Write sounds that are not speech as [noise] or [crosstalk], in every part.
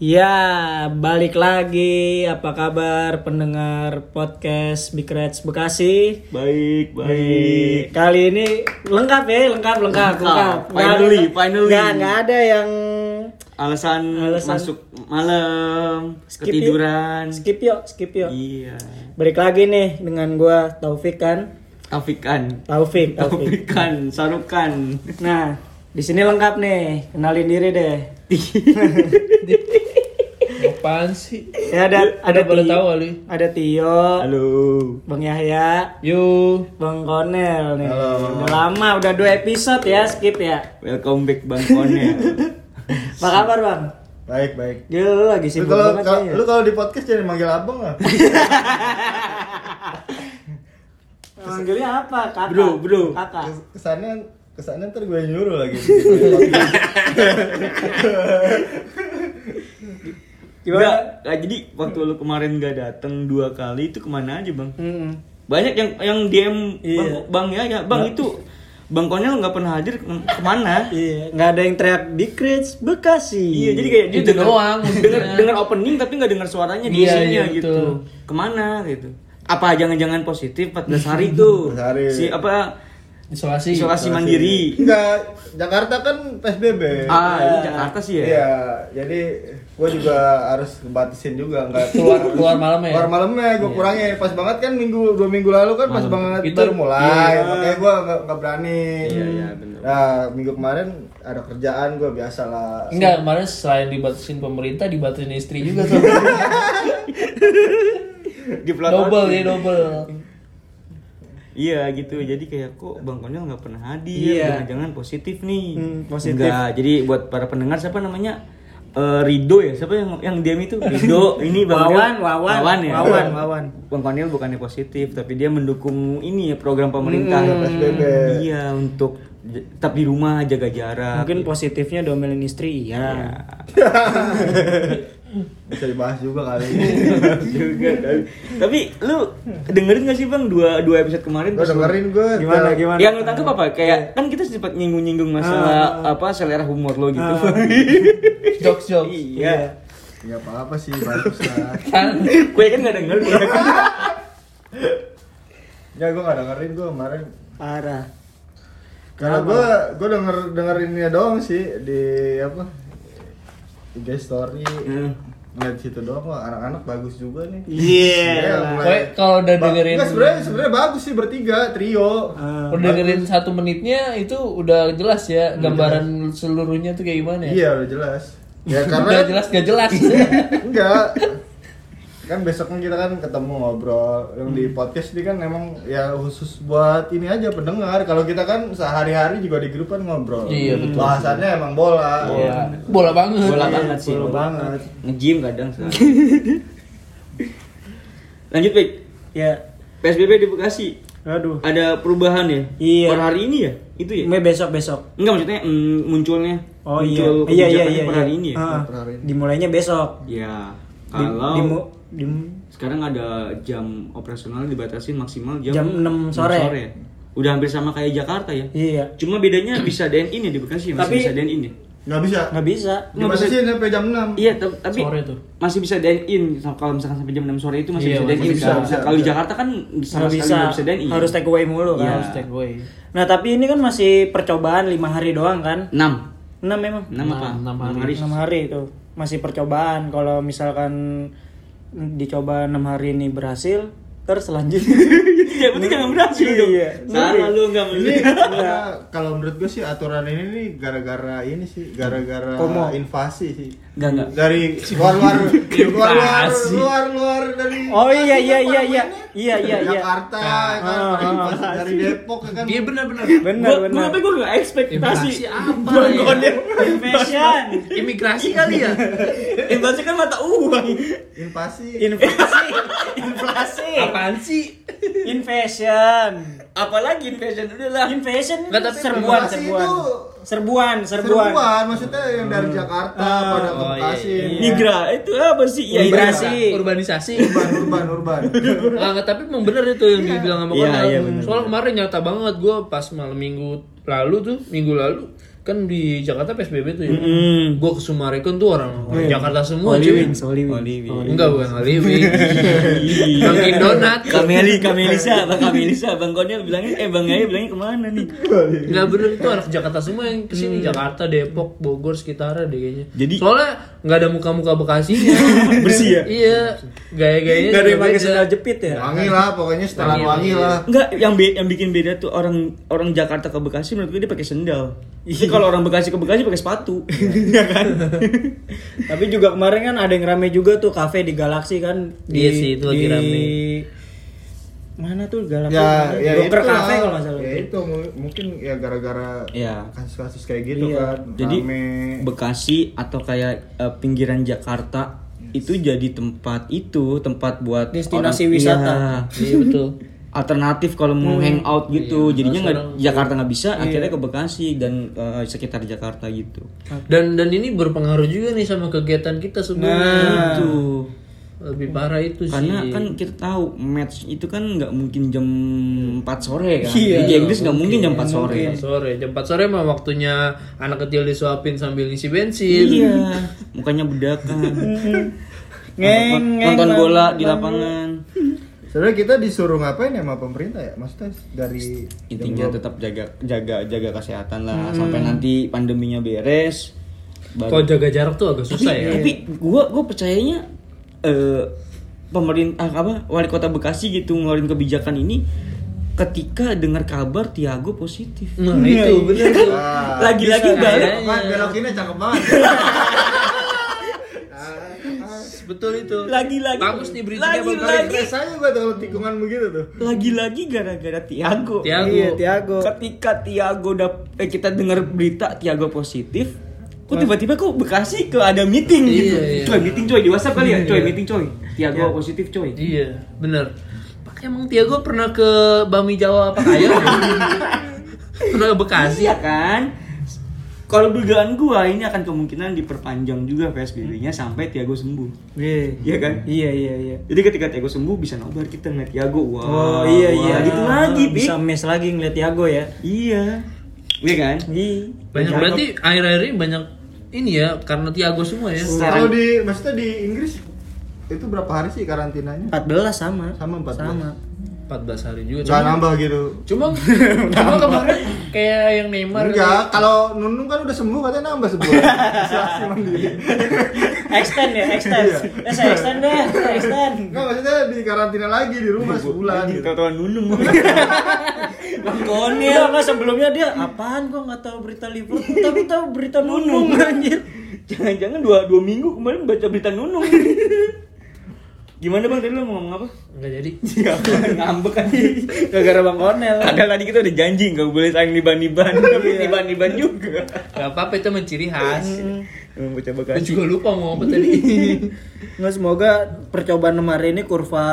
Ya, balik lagi. Apa kabar pendengar podcast Big Reds Bekasi? Baik, Baik. Kali ini lengkap ya, lengkap, lengkap, lengkap. Nggak Finally, ada- finally. Nggak, nggak ada yang Alasan, Alasan- masuk malam, skip ketiduran. Yuk. Skip yuk, skip yuk. Iya. Balik lagi nih dengan gua Taufik kan. Taufikan. Taufik, Taufik. Taufikan, Sarukan. Nah, di sini lengkap nih. Kenalin diri deh. [laughs] Apaan sih? Ya ada ada boleh Tio, tahu kali. ada Tio, Halo. Bang Yahya, Yuk. Bang Konel nih. Udah lama, udah dua episode ya, skip ya. Welcome back Bang Konel. Apa kabar bang? Baik, baik. Gila lu lagi Lu sibuk kalau banget kalau- kayaknya. lu kalau di podcast jangan manggil abang lah. [laughs] Manggilnya apa? Kakak. Bro, bro. Kakak. Kes- Kesannya kesannya ntar gue nyuruh lagi. [laughs] [laughs] Gimana? Nggak, nggak, jadi waktu lu kemarin gak datang dua kali itu ke mana aja bang? Mm-mm. Banyak yang yang DM Iya. bang, bang ya ya bang itu Bang Konel nggak pernah hadir ke- ke mana? Iya, nggak ada yang teriak di Crits Bekasi. Iya, jadi kayak dia Itu denger- doang denger, denger opening tapi nggak dengar suaranya di Iya, isinya iya, gitu. betul. Ke mana gitu? Apa jangan-jangan positif 14 hari tuh? [laughs] 14 hari. Si apa Isolasi. isolasi mandiri? Enggak, Jakarta kan PSBB. Ah, ini Jakarta sih ya. Iya, jadi gue juga harus ngebatasin juga enggak [laughs] Keluar keluar malam ya. Keluar malamnya gue kurangin pas banget kan minggu dua minggu lalu kan pas Malam. banget Itu- baru mulai iya. makanya gue nggak nggak berani. Iya, iya, bener. Nah minggu kemarin ada kerjaan gue biasa lah. Enggak, kemarin selain dibatasin pemerintah, dibatasin istri juga tuh. [laughs] Di double ya, double. Iya gitu. Jadi kayak kok Bang Konel nggak pernah hadir. Iya. Jangan-jangan positif nih. Hmm, positif. Enggak. Jadi buat para pendengar siapa namanya? Eh, Rido ya siapa yang yang DM itu [laughs] Rido ini Bang Wawan. Wawan, Wawan ya Wawan, [laughs] Wawan. Bang Konel bukannya positif tapi dia mendukung ini ya program pemerintah Hmm. PSBB. iya untuk tetap di rumah jaga jarak Mungkin positifnya domelin istri, iya. [laughs] Bisa dibahas juga kali. [laughs] juga kan. tapi lu dengerin gak sih bang dua dua episode kemarin gue dengerin gue. Gimana, gimana? yang lu tangkap apa kayak kan kita sempat nyinggung nyinggung masalah apa selera humor lo gitu Ah. [laughs] Jokes jokes. iya Ya apa apa sih bagus lah. Kan gue kan gak denger gue Ya gue gak dengerin gue kemarin. Parah. Karena gue gue denger dengerinnya doang sih di apa IG story. Hmm. Ngeliat situ doang wah anak-anak bagus juga nih. Iya. Ya, lah. mulai- Pokoknya kalau udah dengerin Enggak, sebenarnya sebenarnya bagus sih bertiga trio. Ah. Udah dengerin satu menitnya itu udah jelas ya gambaran seluruhnya tuh kayak gimana ya? Iya udah jelas. Ya [laughs] Udah karena jelas gak jelas. [laughs] enggak kan besoknya kita kan ketemu ngobrol yang di podcast ini kan emang ya khusus buat ini aja pendengar kalau kita kan sehari-hari juga di grup kan ngobrol Iya, betul. bahasannya emang bola Iya. Bola banget. bola banget sih bola banget nge-gym kadang sih [laughs] lanjut Pik Ya. PSBB di Bekasi Aduh. ada perubahan ya Iya. per hari ini ya itu ya Ini besok besok. enggak maksudnya mm, munculnya Oh iya. muncul Iya iya iya. per iya. hari ini ya Ah, Per hari ini. Dimulainya besok. ya Di, kalau di, mu- di- sekarang ada jam operasional dibatasin maksimal jam Jam 6 sore. ya. Udah hampir sama kayak Jakarta ya. Iya. Cuma bedanya bisa dine in ya di Bekasi masih Tapi- bisa dine in ya. nggak bisa Nggak bisa. Nggak bisa. dibatasin sampai jam 6 Iya, tapi Sore tuh. masih bisa dine in. So, Kalau misalkan sampai jam 6 sore itu masih Iya, bisa dine in. masih bisa, Kalau- bisa, Kalau di. Jakarta kan sama Nggak sekali bisa. nggak bisa dine in. Harus take away mulu Iya. kan. Harus take away. Nah tapi ini kan masih percobaan lima hari doang kan? 6. 6 memang. 6 apa? Enam Enam hari. 6 hari itu masih percobaan. Kalau misalkan dicoba 6 hari ini berhasil, terus selanjutnya [laughs] Ya, berarti jangan berhasil dong. Iya. Salah lu enggak ini [laughs] karena kalau menurut gue sih aturan ini nih gara-gara ini sih gara-gara invasi sih Enggak enggak. Dari luar luar luar luar luar luar dari Oh iya iya iya iya. Iya iya iya. Jakarta ya kan Ah, dari, ah, dari Depok ya kan Iya benar-benar. Benar Gua, gua benar. tapi gua enggak ekspektasi. Apa Bangkonnya. Fashion. Imigrasi kali ya? Invasi kan mata uang. invasi Inflasi. [laughs] Inflasi. Apaan sih? Inflation. Apalagi fashion udah lah. Invasion Nggak, tapi serbuan, serbuan. Serbuan, serbuan. serbuan maksudnya yang dari Jakarta pada ke oh, Bekasi iya, iya. Migra itu apa sih? Ya, Migrasi. Urbanisasi. urban urban urban [laughs] Ah, nggak, tapi emang bener itu yang dibilang sama Iya, Konal. iya, bener. Soalnya kemarin nyata banget gue pas malam minggu lalu tuh, minggu lalu kan di Jakarta PSBB tuh ya. Mm. Gue ke Sumarekon tuh orang, orang Jakarta semua cuy. Wings, Holy Wings. Holy Wings. Enggak bukan Holy Wings. [laughs] Dunkin Donat. Kameli, Kamelisa, Bang Kamelisa, Bang Konel bilangnya, eh Bang Yaya bilangnya ke mana nih? Enggak bener itu anak Jakarta semua yang ke sini Jakarta, Depok, Bogor sekitarnya deh kayaknya. Jadi- soalnya nggak ada muka-muka Bekasinya. [laughs] Bersih ya? iya, gaya-gayanya Enggak ada yang pakai sandal jepit ya? wangi lah pokoknya setelan Wangi, wangi wangi. lah Enggak, yang be- yang bikin beda tuh orang orang Jakarta ke Bekasi menurut gue dia pakai sendal. Tapi kalau orang Bekasi ke Bekasi pakai sepatu. Iya [laughs] kan? Tapi juga kemarin kan ada yang rame juga tuh kafe di Galaxy kan. Di, Iya sih, itu lagi di- rame. Mana tuh Galaxy? ya ya Broker itu Cafe kalau nggak salah. ya itu mu- mungkin ya gara-gara Iya. kasus-kasus kayak gitu Iya. kan Jadi rame. Bekasi atau kayak eh, pinggiran Jakarta itu jadi tempat itu tempat buat Destinasi orang- wisata. Iya. [laughs] Iya betul. Alternatif kalau mau hangout gitu. Iya, jadinya nggak Jakarta nggak bisa Iya. akhirnya ke Bekasi dan eh, sekitar Jakarta gitu. Dan dan ini berpengaruh juga nih sama kegiatan kita sebelumnya. Nah. itu. Lebih parah itu sih. karena kan kita tahu match itu kan nggak mungkin jam 4 sore kan. Iya, Liga Inggris nggak mungkin jam 4 sore. Jam sore, jam 4 sore mah waktunya anak kecil disuapin sambil ngisi bensin. iya. [laughs] Mukanya bedakan. [laughs] Ngeng, ngeng, nonton bola di lapangan sebenarnya kita disuruh ngapain ya sama pemerintah ya maksudnya dari intinya tetap jaga jaga jaga kesehatan lah sampai nanti pandeminya beres Kalau jaga jarak tuh agak susah ya. tapi gua gua percayanya eh, pemerintah apa wali kota Bekasi gitu ngeluarin kebijakan ini ketika dengar kabar Tiago positif Nah, itu bener tuh. Ah, lagi-lagi. Apaan, belokinnya cakep banget [laughs] Betul itu. lagi-lagi Bagus nih bagus. lagi-lagi Refresh aja gua kalau tikungan begitu tuh lagi-lagi gara-gara Tiago Tiago. Iya, Tiago. ketika Tiago udah eh, kita dengar berita Tiago positif kok tiba-tiba kok Bekasi ke ada meeting Iya, gitu iya. coy meeting coy di WhatsApp kali ya coy Iya. meeting coy Tiago positif coy Iya, bener. Pak emang Tiago pernah ke Bami Jawa apa kaya? [laughs] pernah ke Bekasi? Iya kan? Kalau dugaan gua ini akan kemungkinan diperpanjang juga PSBB-nya sampai Tiago sembuh. Iya. Iya kan? Iya iya iya. Jadi ketika Tiago sembuh bisa nobar kita ngeliat Tiago. Wah. Oh iya wah, iya. Gitu lagi, Pik. Bisa mes lagi ngeliat Tiago ya. Iya. Iya kan? Iya. Banyak berarti akhir-akhir ini banyak ini ya karena Tiago semua ya. kalau di maksudnya di Inggris itu berapa hari sih karantinanya 14 sama. Sama 14. Sama. 14 hari juga. Gak Cuma, nambah gitu cuma, [laughs] cuma kemarin kayak yang Neymar Enggak, kalau Nunung kan udah sembuh katanya nambah sebulan. [laughs] Isolasi mandiri. Extend ya, extend. Ya saya extend deh, saya extend. Enggak maksudnya di karantina lagi di rumah sebulan gitu. Tahu-tahuan nunung. [laughs] Bang Konil. Enggak, enggak sebelumnya dia apaan gua enggak tahu berita Liverpool, tapi tahu berita Nunung anjir. Jangan-jangan dua, dua minggu kemarin baca berita nunung. Gimana bang tadi lu mau ngomong apa? Enggak jadi. [laughs] Ngambek kan. Gara-gara Bang Konel. Padahal tadi kita udah janji nggak boleh saling niban-niban, tapi niban-niban juga. Gak apa-apa itu menciri khas. Emang bocah Gue juga lupa mau apa tadi. [laughs] Nggak semoga percobaan kemarin ini kurva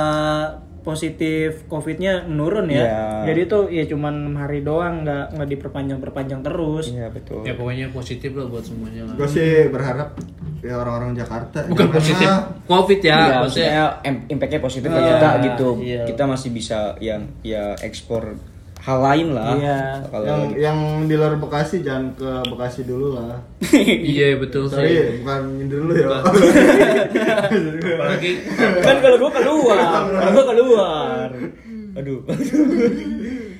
positif COVID-nya menurun ya. Iya. Jadi tuh ya cuman 6 hari doang, nggak nggak diperpanjang-perpanjang terus. Iya betul. ya pokoknya positif lah buat semuanya. Gue sih berharap ya orang-orang Jakarta Bukan jangan positif, covid ya, Ya, maksudnya. maksudnya im- impact-nya positif ke Iya, kita gitu. iya. Kita masih bisa yang ya ekspor hal lain lah. Iya. Kalau yang lagi- yang di luar Bekasi jangan ke Bekasi dulu lah. [laughs] Iya betul Sorry, sih. bukan nyindir dulu ya. [laughs] Apalagi [laughs] kan kalau gua keluar, kalau gua keluar. Aduh.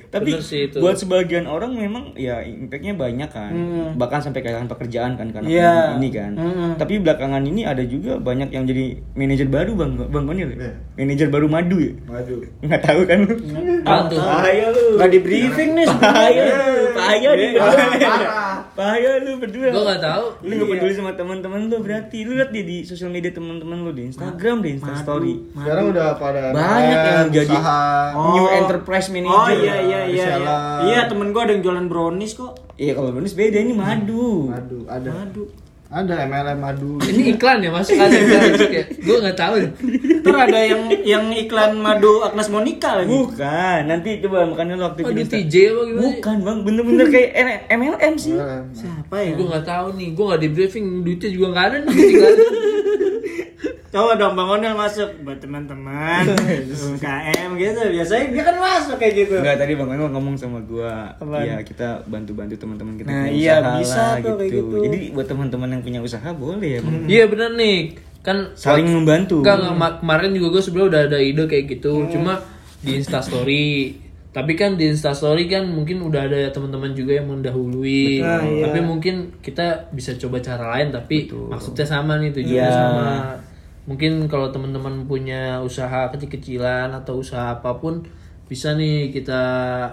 Tapi Bener sih itu. buat sebagian orang memang ya impactnya banyak kan bahkan sampai kehilangan pekerjaan kan karena Hmm. Iya. ini kan Mm-mm. tapi belakangan ini ada juga banyak yang jadi manajer baru bang bang Konil Iya. manajer baru madu ya Maju. nggak tahu kan tuh? bahaya lu Nggak di briefing nih bahaya lu bahaya nih Parah. bahaya lu berdua Gue gak tahu. lu gak peduli sama teman-teman lu berarti lu lihat dia di sosial media teman-teman lu di Instagram di Instastory Sekarang udah pada Banyak yang jadi-. New enterprise manager. Oh iya iya iya. Iya, Reseller. iya temen gua ada yang jualan brownies kok. Iya kalau bonus beda ini madu. Madu ada. Madu. Ada MLM madu. Ini iklan ya masuk ada iklan masuk ya? Gue gak tahu. deh. Ntar ada yang yang iklan madu Agnes Monica lagi. Bukan, nanti coba makanya lu waktu Oh di Insta- TJ apa gimana? Bukan bang, bener-bener kayak MLM sih. MLM. Siapa ya? Gue gak tahu nih. Gue gak di briefing. Duitnya juga gak ada nih. [laughs] Coba dong Bang Onel masuk buat teman-teman [laughs] UKM gitu. Biasanya dia kan masuk kayak gitu. Enggak tadi Bang Emang ngomong sama gua, Apaan? ya kita bantu-bantu teman-teman kita Nah, punya iya, usaha bisa lah, tuh kayak gitu. Jadi buat teman-teman yang punya usaha boleh ya, Bang. Iya bener nih. Kan Saling membantu. Enggak, enggak, ma- kemarin juga gue sebelumnya udah ada ide kayak gitu. Cuma di Instastory. Tapi kan di Instastory kan mungkin udah ada teman-teman juga yang mendahului. Betul. Ah, iya. Tapi mungkin kita bisa coba cara lain tapi maksudnya sama nih tujuannya Iya. sama. Mungkin kalau teman-teman punya usaha kecil-kecilan atau usaha apa pun bisa nih kita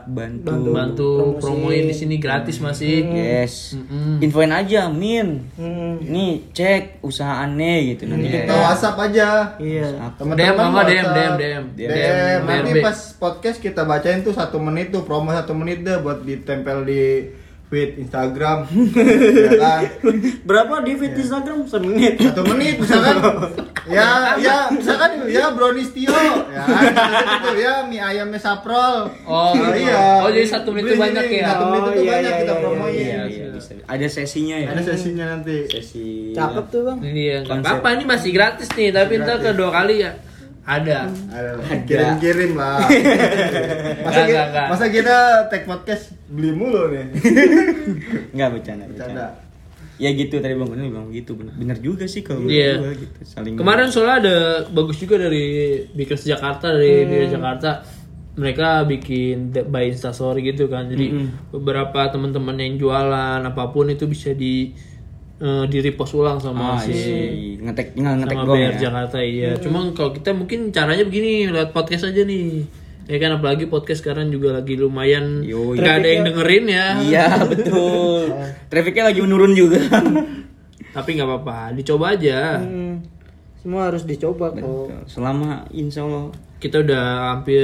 Bantu. bantu promoin di sini gratis masih. Yes. Mm-mm. Infoin aja, Min. Hmm. Nih cek usaha aneh gitu nanti Kita kita WhatsApp aja. Iya. DM mama DM. DM DM DM. Nanti pas podcast kita bacain tuh satu menit tuh promo satu menit deh buat ditempel di feed Instagram. [laughs] ya kan? Berapa di feed Instagram semenit? Satu menit misalkan. ya ya misalkan ya brownies Tio. Ya [laughs] kan? Itu ya mie ayamnya saprol. Oh, gitu. iya. Oh, jadi satu menit itu banyak ya? Satu menit Oh, itu iya, banyak iya, kita iya, promoin. Iya, iya. Ada sesinya ya. Ada sesinya nanti. Sesi. Cakep tuh bang. Iya, apa-apa ini masih gratis nih, tapi ntar kedua kali ya ada. Ada kirim-kirim lah. [laughs] masa, Nggak, kita, nggak, nggak. masa kita tag podcast beli mulu nih. [laughs] Enggak bercanda, Bercanda. bercanda. Ya gitu tadi Bang Kunil bilang gitu. Bener, bener juga sih kalau gua gitu. Saling Kemarin soalnya ada bagus juga dari Bikers Jakarta dari dari Jakarta. Mereka bikin by Instastory gitu kan. Jadi beberapa teman-teman yang jualan apa pun itu bisa di eh, di repost ulang sama Ah, si iya. ngetek nggak ngetek sama doang BR ya. Jakarta iya. Cuma kalau kita mungkin caranya begini lewat podcast aja nih. Ya kan apalagi podcast sekarang juga lagi lumayan nggak ada yang dengerin ya. Iya [laughs] betul. Trafficnya lagi menurun juga. Tapi nggak apa-apa, dicoba aja. Hmm. Semua harus dicoba kok. Selama insya Allah Kita udah hampir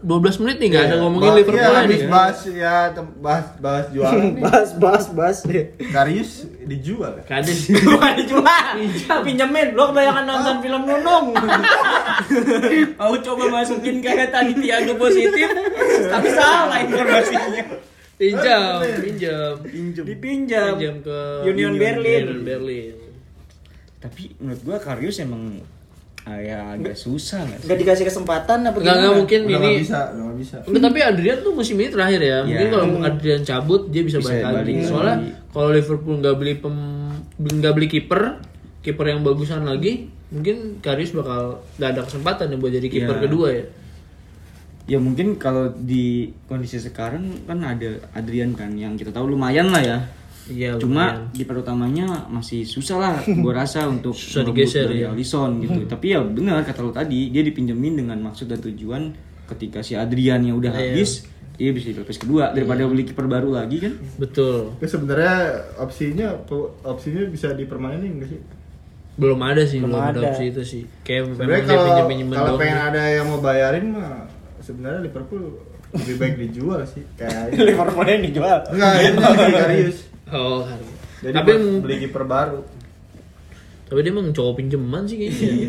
12 menit nih nggak ada ngomongin Ba- Liverpool iya, ya habis [laughs] nih. bahas ya bahas bahas jualan nih. Bas bas bas. Karius dijual. Kades. Bukan [laughs] dijual. Pinjemin. Lo kebanyakan nonton [laughs] film Nunung. mau coba masukin kayak tadi Tiago positif, tapi salah informasinya. pinjam, pinjam, Dipinjam. pinjam ke Union Berlin. Union Berlin. Tapi menurut gua Karius emang ah, ya agak susah nggak sih? Gak dikasih kesempatan apa Nggak nggak mungkin Udah ini. nggak bisa, udah nggak bisa. Tapi Adrian tuh musim ini terakhir ya. Mungkin Ya. kalau Adrian cabut dia bisa, Bisa balik lagi. Soalnya kalau Liverpool nggak beli pem nggak beli kiper, kiper yang bagusan lagi, mungkin Karius bakal nggak ada kesempatan ya buat jadi kiper Ya. kedua ya. Ya mungkin kalau di kondisi sekarang kan ada Adrian kan yang kita tahu lumayan lah ya. Iya. Cuma di utamanya masih susah lah [laughs] gua rasa untuk Susah digeser, dari ya. Alisson gitu. [laughs] Tapi ya benar kata lu tadi, dia dipinjemin dengan maksud dan tujuan ketika si Adrian yang udah Iya. habis, dia bisa di lapis kedua daripada beli kiper baru lagi kan. Betul. Tapi sebenarnya opsinya opsinya bisa dipermanenin nggak sih? Belum ada sih, belum, Belum ada ada. opsi itu sih. Kayak memang Sebenarnya dia kalau kalau doang. pengen ada yang mau bayarin mah sebenarnya Liverpool lebih baik dijual sih [laughs] kayak Liverpool yang dijual. enggak itu si Karius. Oh, harga. Jadi tapi beli kiper baru. tapi dia emang cowok pinjaman sih kayaknya. Iya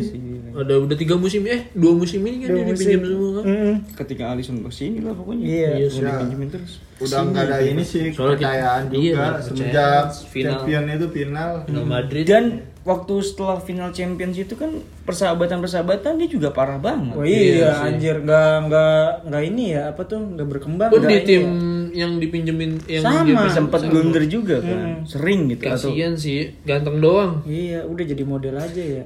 Ada udah tiga musim eh dua musim ini kan Dua dia musim. dipinjam semua kan. Mm. Ketika Alisson ke sini lah pokoknya. Iya. Iya, Udah dipinjemin terus. Udah nggak ada ini sih Soalnya kita- kepercayaan iya, juga nggak semenjak. Final. champion itu final. Real Madrid Dan waktu setelah final Champions itu kan persahabatan-persahabatan dia juga parah banget. Oh Iya iya, anjir nggak nggak nggak ini ya apa tuh nggak berkembang. pun nggak di tim ya. Yang dipinjemin yang Sama. sempat blunder juga kan. Sering gitu atau Kasian sih, ganteng doang. Iya, udah jadi model aja ya.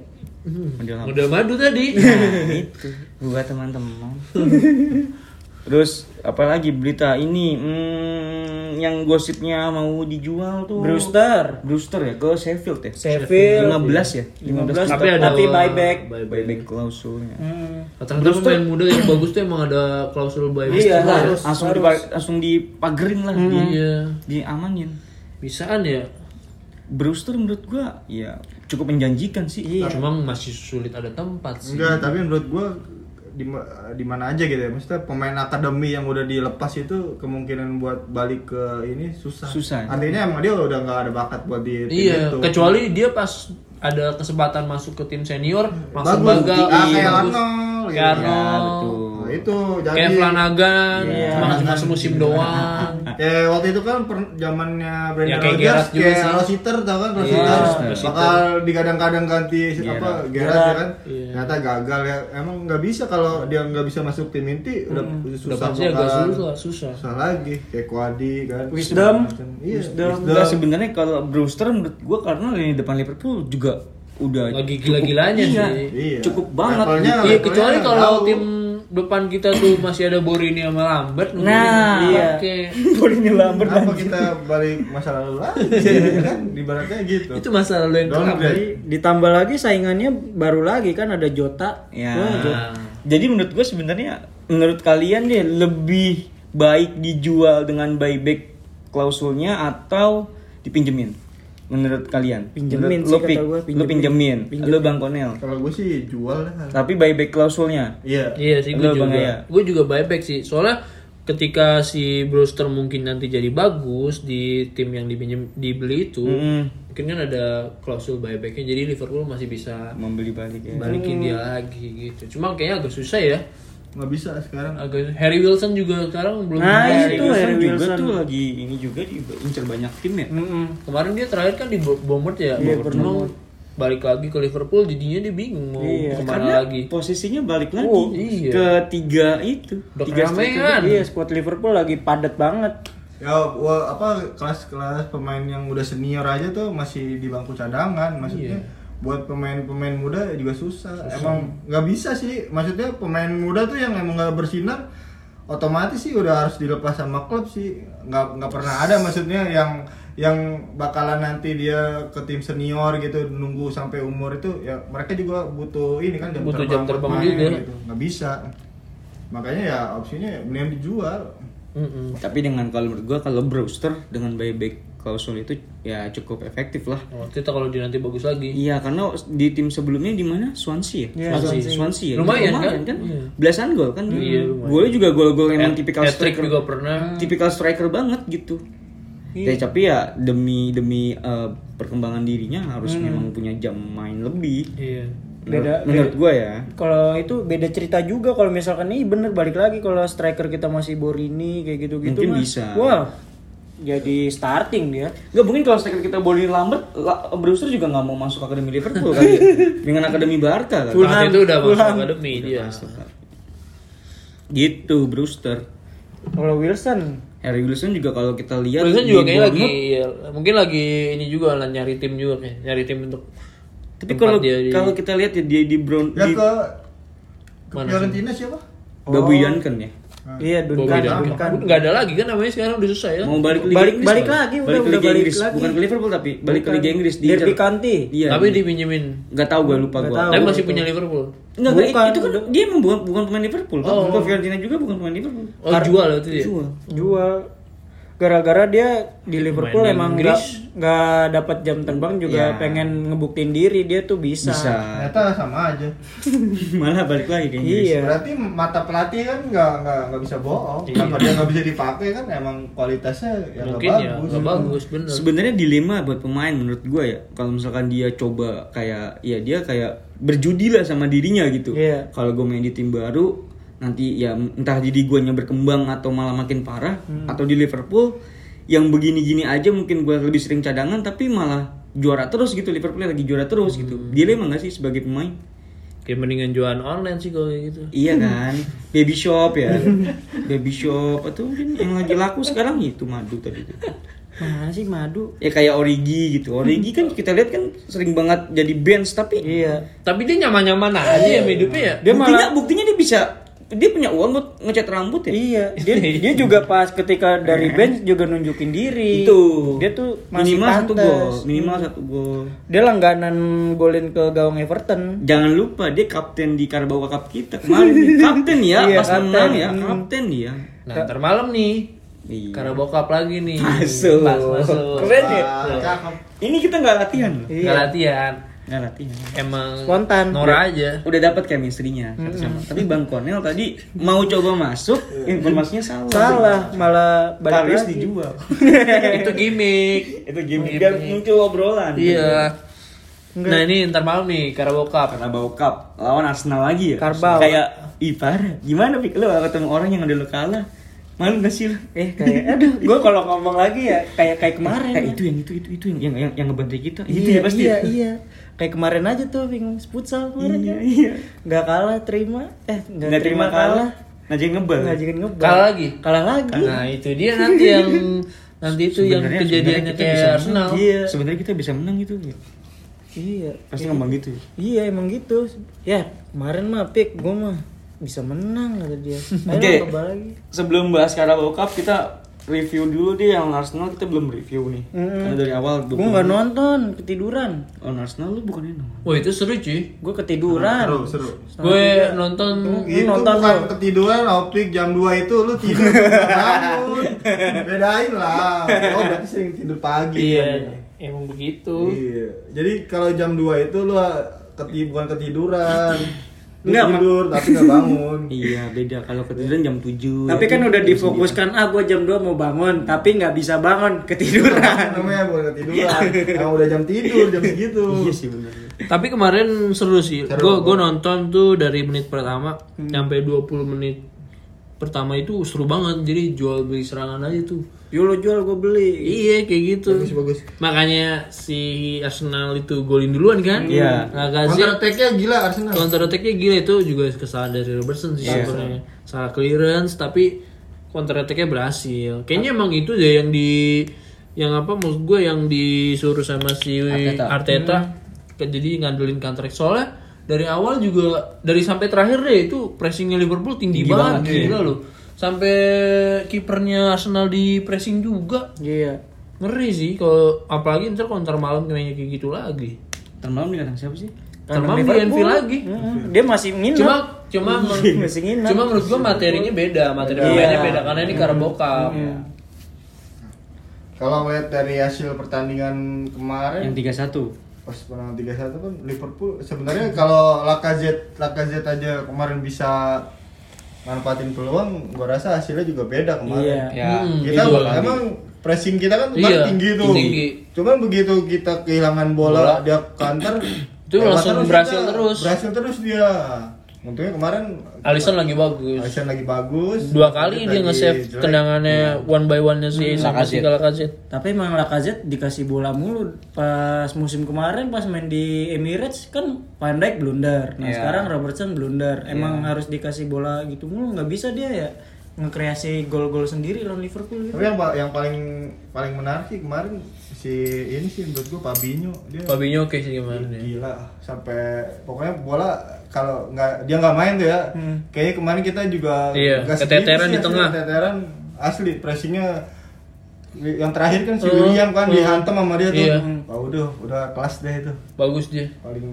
model apa? Udah madu tadi. Nah, itu buat teman-teman. [laughs] Terus apalagi berita ini hmm, yang gosipnya mau dijual tuh Brewster. Brewster ya ke Sheffield ya. Sheffield. 15 ya. 15 Tapi ada tapi buyback. Buyback klausulnya. Hmm. Rata-rata pemain muda yang bagus tuh emang ada klausul buyback. Iya, harus, langsung harus. dipa- langsung dipagerin lah, di, Iya. diamanin. Bisaan ya. Brewster menurut gua ya cukup menjanjikan sih. Iya. Cuma masih sulit ada tempat sih. Enggak, tapi menurut gua di di mana aja gitu ya. Maksudnya pemain akademi yang udah dilepas itu kemungkinan buat balik ke ini susah. Susah. Artinya emang dia udah nggak ada bakat buat di tim Iya, itu. kecuali dia pas ada kesempatan masuk ke tim senior langsung bagus. gagal. Ah, kayak bagus. Arnold. Kayak gitu. Arnold. Nah, itu jadi Kayak Flanagan, Iya. cuma cuma semusim doang. [laughs] Ya waktu itu kan per, zamannya Brandon Ya, kayak Rodgers Gerrard juga kayak sih. Rositer tau kan Iya, Rositer Rositer. bakal digadang-gadang ganti apa Gerrard. Gerrard ya kan Iya. ternyata gagal ya emang nggak bisa kalau dia nggak bisa masuk tim inti udah Udah susah pasti agak bakalan- susah, susah. susah lagi kayak Kuadi kan Wisdom. iya Wisdom. Enggak sebenarnya kalau Brewster menurut gua karena lini depan Liverpool juga udah Lagi gila-gilanya iya, sih. Iya. Cukup banget. Levelnya-. Iya, kecuali kalau tim depan kita tuh masih ada Borini sama Lambert. Nah, iya. Oke. [laughs] Boleh Lambert Kenapa kita balik masa lalu lagi [laughs] ya kan ibaratnya gitu Itu masa lalu yang kelam. Ditambah lagi saingannya baru lagi kan ada Jota. Ya. Wah, Jota. Nah, Jadi menurut gue sebenarnya menurut kalian deh lebih baik dijual dengan buyback klausulnya atau dipinjemin? Menurut kalian? Pinjemin Menurut- sih lu kata gua, Lu pinjemin. pinjemin. Pinjemin. Lu Bang Konel. kalau gue sih jual dah Tapi buyback klausulnya. iya Iya sih gue juga. Aya. Gue juga buyback sih. Soalnya ketika si Brewster mungkin nanti jadi bagus di tim yang dipinjem dibeli itu, Mm-mm. mungkin kan ada klausul buybacknya. Jadi Liverpool masih bisa Membeli balik ya. balikin dia lagi gitu. Cuma kayaknya agak susah ya. Nggak bisa sekarang Agak Harry Wilson juga sekarang belum Nah, bisa. itu Wilson Harry juga Wilson. tuh lagi ini juga diincar banyak tim ya. Mm-mm. Kemarin dia terakhir kan di Bo- Bournemouth ya. Iya, Cuma balik lagi ke Liverpool jadinya dia bingung mau Iya, ke mana Karena lagi. posisinya balik lagi Oh, iya. ke tiga itu. Udah tiga striker. Iya, squad Liverpool lagi padat banget. ya apa kelas-kelas pemain yang udah senior aja tuh masih di bangku cadangan maksudnya Iya. Buat pemain-pemain muda juga susah, emang nggak bisa sih. Maksudnya pemain muda tuh yang emang nggak bersinar otomatis sih udah harus dilepas sama klub sih. Nggak nggak pernah ada maksudnya yang yang bakalan nanti dia ke tim senior gitu nunggu sampai umur itu ya mereka juga butuh ini kan jam Butuh terbang, jam buat terbang main juga. gitu. Nggak bisa. Makanya ya opsinya mendingan dijual. Mm-mm. Tapi dengan kalau menurut gua kalau Brewster dengan buyback klausul itu ya cukup efektif lah. Oh, kita kalau dia nanti bagus lagi. Iya karena di tim sebelumnya di mana Swansea ya? Iya, Swansea. Swansea. Swansea ya. Lumayan, Lumayan kan? kan? Iya. Belasan gol kan? Iya, lumayan. Golnya juga gol-gol emang Hat- tipikal striker. juga pernah. Tipikal striker banget gitu. Ya, tapi ya demi demi eh, perkembangan dirinya harus memang punya jam main lebih. Iya. Menurut, Beda- menurut gua ya. Kalau itu beda cerita juga kalau misalkan ini bener balik lagi kalau striker kita masih Borini kayak gitu-gitu Mungkin mah, bisa. Wah, jadi starting dia. Gak mungkin kalau striker kita boleh Lambert, La- Brewster juga nggak mau masuk akademi Liverpool kali ya. [laughs] Dengan akademi Barca kan. Fulham. Saat itu udah masuk Fulham. akademi dia. Gitu Brewster. Kalau Wilson, Harry Wilson juga kalau kita lihat Wilson juga kayak lagi ya, mungkin lagi ini juga lah nyari tim juga kayak nyari tim untuk Tapi kalau kalau kita lihat ya dia di Brown ya di ke ke Mana Fiorentina siapa Babu Janken ya. Iya Bobby Duncan, Duncan. Duncan. Nggak ada lagi kan namanya sekarang udah susah ya. Mau balik ke Balik- Inggris, balik lagi, udah- balik ke udah Liga balik Inggris, lagi. bukan ke Liverpool tapi balik ke Bukan. Liga Inggris Derby County. Iya. Tapi dipinjemin. nggak tahu gue lupa gue. tahu. Tapi masih punya Liverpool. Enggak, Bukan, bukan, itu kan udah. dia bukan, bukan pemain Liverpool. Kan? Oh. Ke Fiorentina juga bukan pemain Liverpool. Oh, jual itu dia. Jual. Jual. Gara-gara dia di Liverpool Main emang nggak nggak dapat jam terbang juga Ya. pengen ngebuktiin diri dia tuh bisa. Bisa. ternyata sama aja [laughs] Malah balik lagi ke Inggris. Iya. berarti mata pelatih kan nggak nggak nggak bisa bohong Iya. kenapa dia nggak bisa dipakai kan emang kualitasnya ya nggak Mungkin ya bagus bagus bener. Sebenarnya dilema buat pemain menurut gue ya. Kalau misalkan dia coba kayak ya dia kayak berjudi lah sama dirinya gitu. Iya. Kalau gue main di tim baru nanti ya entah jadi guanya berkembang atau malah makin parah Hmm. atau di Liverpool yang begini-gini aja mungkin gue lebih sering cadangan tapi malah juara terus gitu Liverpool lagi juara terus gitu. Hmm. Dilema gak sih sebagai pemain? Kayak mendingan jualan online sih kalau kayak gitu. Iya [laughs] kan, baby shop ya, baby shop atau mungkin yang lagi laku sekarang itu madu tadi itu. Mana sih madu? Ya kayak Origi gitu, Origi kan kita lihat kan sering banget jadi bench tapi Iya. Tapi dia nyaman-nyaman aja ya hidupnya ya. Dia buktinya malah buktinya dia bisa dia punya uang buat ngecat rambut ya? Iya, dia [laughs] dia juga pas ketika dari bench juga nunjukin diri. Itu. Dia tuh masih minimal satu pantas. gol, minimal satu gol. Dia langganan golin ke gawang Everton. Jangan lupa dia kapten di Carabao Cup kita kemarin. [laughs] kapten ya, Iya, pas kapten. menang ya, Hmm. kapten dia. Nah, ntar malam nih. Iya. Carabao Cup lagi nih. Masuk. Pas masuk. Keren ya? Ah. Ini kita nggak latihan loh. Nggak latihan. Nggak latihan. Emang Spontan. Nora aja. Udah dapat chemistry-nya satu sama. Tapi Bang Konel tadi mau coba masuk, informasinya salah. Salah, malah balik lagi. dijual. [laughs] Itu gimmick. Itu game biar muncul obrolan. Iya. Nah ini ntar malam nih Carabao Cup. Carabao Cup lawan Arsenal lagi ya. Carabao. Kayak ih parah. Gimana Pik lu ketemu orang yang udah lu kalah? Malu gak sih? Eh kayak aduh, gue kalau ngomong lagi ya kayak kayak kemarin. Eh itu yang itu itu itu yang yang yang, yang ngebantai kita. Iya, itu ya pasti. iya, ya? iya. Kayak kemarin aja tuh Bing futsal kemarin Iya, kan. iya. Nggak kalah terima. Eh, nggak Nggak terima kalah. Najeng ngebal. Nggak jadi ngebal. Kalah lagi? Kalah lagi. Nah itu dia nanti yang nanti itu yang Sebenarnya- kejadiannya bisa kayak menang. Arsenal. Iya. Sebenarnya kita bisa menang gitu ya. Iya. Pasti ngomong gitu. ya. Iya emang gitu. Ya kemarin mah pik gue mah bisa menang kata dia. [laughs] Ayo Oke. coba lagi. Sebelum bahas Carabao Cup kita review dulu deh yang Arsenal kita belum review nih. Mm-mm. Karena dari awal Gue nggak nonton, ketiduran. On Arsenal lu bukan ini. Wah itu seru cuy. Gue ketiduran. Seru, seru. Gue nonton Itu nonton bukan lu. ketiduran, optik jam 2 itu lu tidur bangun. Bedain lah. Oh, berarti sering tidur pagi. Iya, emang begitu. Iya. Jadi kalau jam 2 itu lu keti bukan ketiduran. Enggak, tidur tapi nggak bangun. [laughs] Iya, beda kalau ketiduran jam 7. Tapi kan udah difokuskan, ah gue jam 2 mau bangun, tapi nggak bisa bangun, ketiduran. namanya [laughs] bukan ketiduran. Emang udah jam tidur jam segitu. Iya sih benar. Tapi kemarin seru sih. Seru. Gue gue nonton tuh dari menit pertama sampai 20 menit pertama itu seru banget. Jadi jual beli serangan aja tuh. Yo lo jual gue beli. Iya kayak gitu. Bagus bagus. Makanya si Arsenal itu golin duluan kan? Iya. Counter Lacazette attack-nya gila Arsenal. counter attack-nya gila itu juga kesalahan dari Robertson sih sebenarnya. Salah clearance tapi counter attack-nya berhasil. Kayaknya emang itu deh yang di yang apa maksud gue yang disuruh sama si Arteta. Arteta, Ke- jadi ngandelin counter attack soalnya dari awal juga dari sampai terakhir deh itu pressingnya Liverpool tinggi, banget, gila loh. Sampai kipernya Arsenal di pressing juga. Iya. Ngeri sih kalau apalagi ntar counter malam kayaknya kayak gitu lagi. Termalam di kandang siapa sih? Termalam di. Anfield lagi. Heeh, Dia masih nginep. Cuma cuma men- masih nginep. cuma menurut gua materinya beda, materi Iya. pemainnya beda karena ini Carabao Cup. Kalau ngeliat dari hasil pertandingan kemarin Yang 3-1. Pas menang 3-1 kan Liverpool sebenarnya kalau Lacazette Lacazette aja kemarin bisa manfaatin peluang gua rasa hasilnya juga beda kemarin. Iya. Ya. Hmm, Kita gitu. emang pressing kita kan Iya, tinggi tuh. tinggi. Cuman begitu kita kehilangan bola, dia counter Itu langsung berhasil kita. terus. Berhasil terus dia. Untungnya kemarin Alisson lagi bagus. Alisson lagi bagus. Dua kali dia nge-save tendangannya one by one-nya si sama si Lacazette. Tapi emang Lacazette dikasih bola mulu pas musim kemarin pas main di Emirates kan Van Dijk blunder. Nah, Iya. sekarang Robertson blunder. Emang harus dikasih bola gitu mulu nggak bisa dia ya ngekreasi gol-gol sendiri lawan Liverpool gitu. Tapi yang yang paling paling menarik sih kemarin si ini sih menurut gua Fabinho dia Fabinho oke sih gimana ya. gila sampai pokoknya bola kalau nggak dia nggak main tuh ya kayaknya kemarin kita juga Iya, keteteran sih di asli, tengah. keteteran asli pressingnya yang terakhir kan si Hmm, William kan hmm. dihantam sama dia tuh Iya. Wah, udah udah kelas deh itu Bagus dia. paling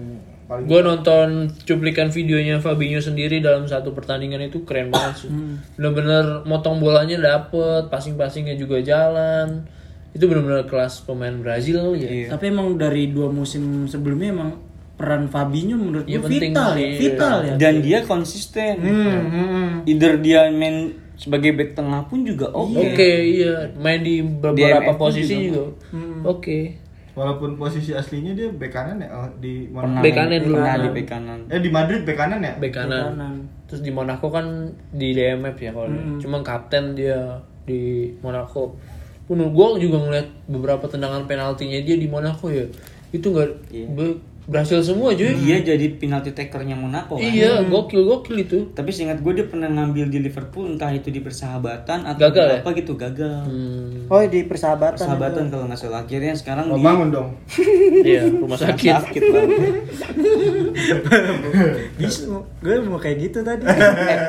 Gue nonton cuplikan videonya Fabinho sendiri dalam satu pertandingan itu keren banget sih. Bener-bener motong bolanya dapet, passing-passingnya juga jalan. Itu bener-bener kelas pemain Brazil ya. Iya. Tapi emang dari dua musim sebelumnya emang peran Fabinho menurut Iya, gue penting vital ya, vital ya. Dan dia konsisten. Hmm, hmm, hmm. Either dia main sebagai back tengah pun juga oke. Oke, iya. Main di beberapa MF posisi juga. juga. Oke. Walaupun posisi aslinya dia bek kanan ya oh, di Pernah Bek kanan dulu. Pernah di bek kanan. eh di Madrid bek kanan ya Bek kanan. kanan. Terus di Monaco kan di DMF ya kalau cuma kapten dia di Monaco. Menurut gue juga ngeliat beberapa tendangan penaltinya dia di Monaco ya. Itu nggak be- berhasil semua cuy. Dia jadi penalti takernya Monaco kan. Iya, gokil gokil itu. Tapi seingat gue dia pernah ngambil di Liverpool entah itu di persahabatan atau Gagal ya? apa gitu gagal. Hmm, Oh di persahabatan. Persahabatan kalau nggak salah akhirnya sekarang Oh, di bangun dong. [laughs] iya, rumah sakit. sakit banget. [laughs] Bisa, gue mau kayak gitu tadi. [laughs] eh,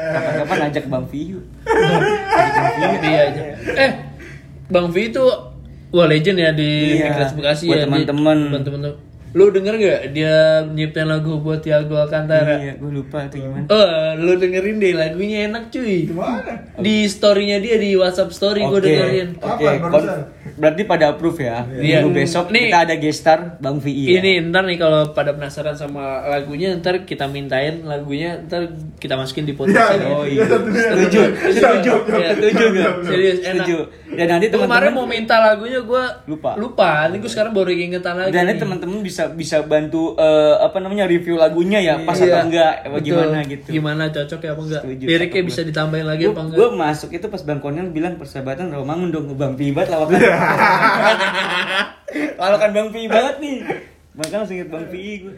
kapan-kapan ajak Bang Viu. Iya aja. Eh, Bang V itu wah legend ya di Iya, Bekasi buat ya. di- teman-teman. buat teman-teman. Lu denger gak dia nyiptain lagu buat Tiago Alcantara? Iya, gue lupa itu gimana. Oh, lu dengerin deh lagunya enak cuy. Gimana? Di storynya dia di WhatsApp story gue Oke. dengerin. Oke, kon- barusan? berarti pada approve ya. Iya. Minggu besok Nih. kita ada gestar Bang VI ya. Ini ntar nih kalau pada penasaran sama lagunya ntar kita mintain lagunya ntar kita masukin di podcast Iya, ini. Oh iya. Setuju, setuju, Iya. setuju gak? Serius enak. Setuju. Dan nanti Gua kemarin mau teman-teman minta lagunya gue Lupa. Lupa. Ini gue sekarang baru ingetan lagi. dan nanti teman-teman bisa bisa bantu eh, apa namanya review lagunya ya pas Iya. atau enggak apa gimana gitu. Gimana cocok ya apa enggak? Setuju, Liriknya bisa ditambahin lagi apa enggak? Gue masuk itu pas Bang Konel bilang persahabatan Rawamangun dong Bang Pi banget lawakan. [laughs] lawakan Bang Pi banget nih. Makanya langsung inget Bang Pi gue.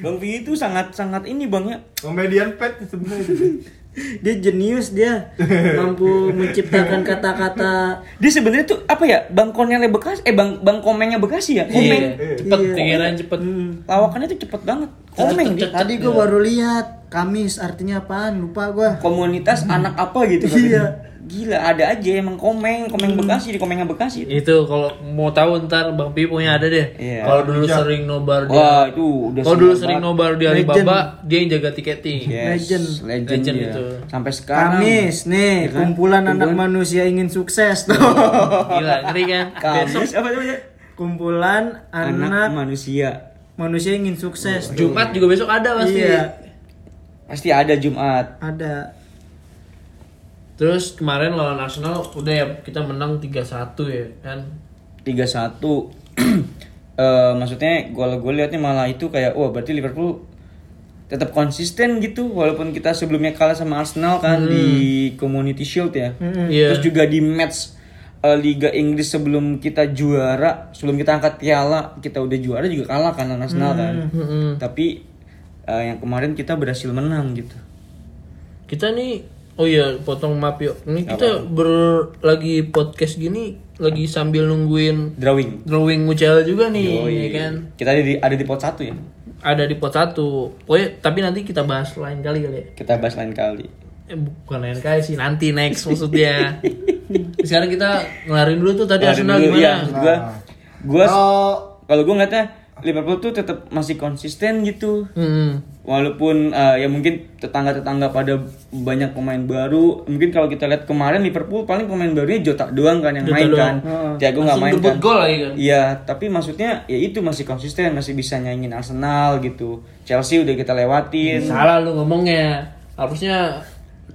Bang Pi itu sangat sangat ini Bang ya. Komedian pet sebenarnya. Dia jenius dia mampu menciptakan kata-kata Dia sebenarnya tuh apa ya? Bang Konelnya Bekasi eh Bang Bang Komengnya Bekasi ya? Iya. Cepet, Iya. pikiran cepet. Lawakannya tuh cepet banget. Komeng dia. tadi gue baru lihat Kamis artinya apaan lupa gue Komunitas anak apa gitu Iya. Gila ada aja emang Komeng, Komeng Bekasi di Komengnya Bekasi. Itu kalau mau tahu ntar Bang Pi punya ada deh. Iya. Kalau dulu sering nobar dia. Wah, itu udah Kalau dulu sering nobar di. Alibaba, dia yang jaga tiketing. Yes, Legend. legend, Legend dia. itu. Sampai sekarang. Kamis nih Ya kan? kumpulan anak Kumpulan- manusia ingin sukses tuh Gila, ngeri kan? [laughs] Besok Kamis apa namanya? kumpulan Anak, anak, manusia. manusia ingin sukses tuh. Jumat juga besok ada pasti. iya Pasti ada Jumat. ada Terus kemarin lawan Arsenal udah ya kita menang 3-1 ya kan. 3-1. [clears throat] Eh maksudnya gol gue liatnya malah itu kayak wah berarti Liverpool tetap konsisten gitu walaupun kita sebelumnya kalah sama Arsenal kan di Community Shield ya. Iya. Terus juga di match eh, Liga Inggris sebelum kita juara, sebelum kita angkat piala, kita udah juara juga kalah kan Arsenal kan. Mm-mm. Tapi eh, yang kemarin kita berhasil menang gitu. Kita nih Oh iya, potong maaf yuk. Ini kita ber lagi podcast gini lagi sambil nungguin Drawing. drawing Mucel juga nih, Yoi. ya kan. Kita ada di ada di pot satu ya. Ada di pot satu. Pokoknya tapi nanti kita bahas lain kali kali ya. Kita bahas lain kali. Eh, bukan lain kali sih, nanti next maksudnya. [laughs] Sekarang kita ngelarin dulu tuh tadi Arsenal dulu, gimana? iya, gua gua Kalau kalau gua ngeliatnya Liverpool tuh tetap masih konsisten gitu. Hmm. Walaupun eh, ya mungkin tetangga-tetangga pada banyak pemain baru, mungkin kalau kita lihat kemarin Liverpool paling pemain barunya Jota doang kan yang Jota main doang. kan. Thiago nggak main kan. gol lagi kan. Iya, tapi maksudnya ya itu masih konsisten, masih bisa nyaingin Arsenal gitu. Chelsea udah kita lewatin. Salah lu ngomongnya. Harusnya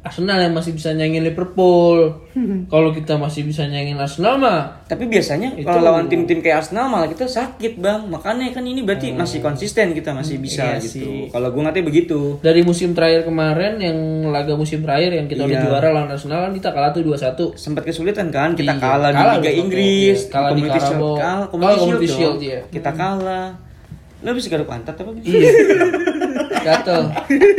Arsenal yang masih bisa nyanyiin Liverpool. [laughs] Kalau kita masih bisa nyanyiin Arsenal mah Tapi biasanya Itu- kalau lawan tim-tim kayak Arsenal malah kita sakit bang. Makanya kan ini berarti masih konsisten kita masih bisa iya gitu. Kalau gue ngerti begitu. dari musim terakhir kemarin yang laga musim terakhir yang kita udah Iya. juara lawan Arsenal kan kita kalah tuh 2-1. Sempat kesulitan kan kita Iya, kalah, kalah di Liga Inggris, iya. Kalah di Carabao. kalah, Kalah Community Shield, iya. Kita kalah. Lo bisa garuk pantat apa? Iya. [laughs] Gatel.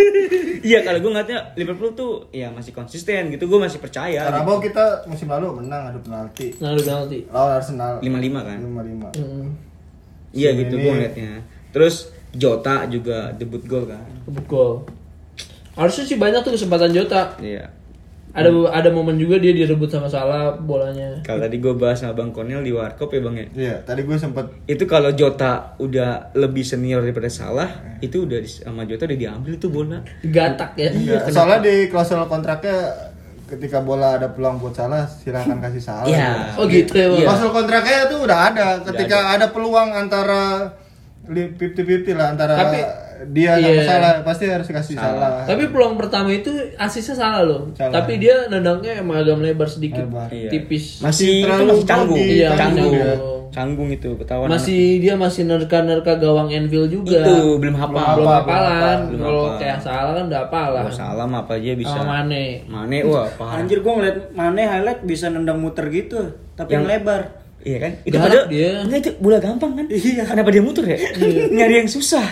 [laughs] iya kalau gue ngeliatnya Liverpool tuh ya masih konsisten gitu. Gue masih percaya. Carabao kita musim lalu menang adu penalti. Nah, lu penalti. Lawan Arsenal. 5-5 kan? 5-5. Hmm. Iya gitu gue ngeliatnya. Terus Jota juga debut gol kan. Kebut gol. Harusnya sih banyak tuh kesempatan Jota. Iya. Ada ada momen juga dia direbut sama Salah bolanya. Kalau tadi gue bahas sama Bang Konel di Warkop ya Bang ya. Iya, tadi gue sempet itu kalau Jota udah lebih senior daripada Salah itu udah sama Jota udah diambil tuh bola Gatak ya. Ya, soalnya di klausul kontraknya ketika bola ada peluang buat salah silahkan kasih salah. Iya. Oh gitu ya. Iya. Klausul kontraknya tuh udah ada ketika ada. peluang antara li- 50-50 lah antara Tapi- dia sama iya. salah pasti harus kasih salah. Tapi peluang pertama itu asisnya salah loh. Salah. Tapi dia nendangnya emang agak melebar sedikit. Lebar. Iya. Tipis. masih itu terlalu masih canggung. Iya, canggung canggung. canggung itu ketahuan Masih dia masih nerka-nerka gawang Enfield juga. itu belum hafal belum Apa, hafalan. belum Kalau kayak salah kan udah hafalan. Wah, salah mah apa aja bisa Sama Mane. Mane wah parah Anjir gua ngeliat Mane highlight bisa nendang muter gitu, tapi Yang- yang lebar. Iya kan? Itu Galak padahal dia. enggak itu bola gampang kan? Iya. Kenapa dia muter ya? Nyari yang susah.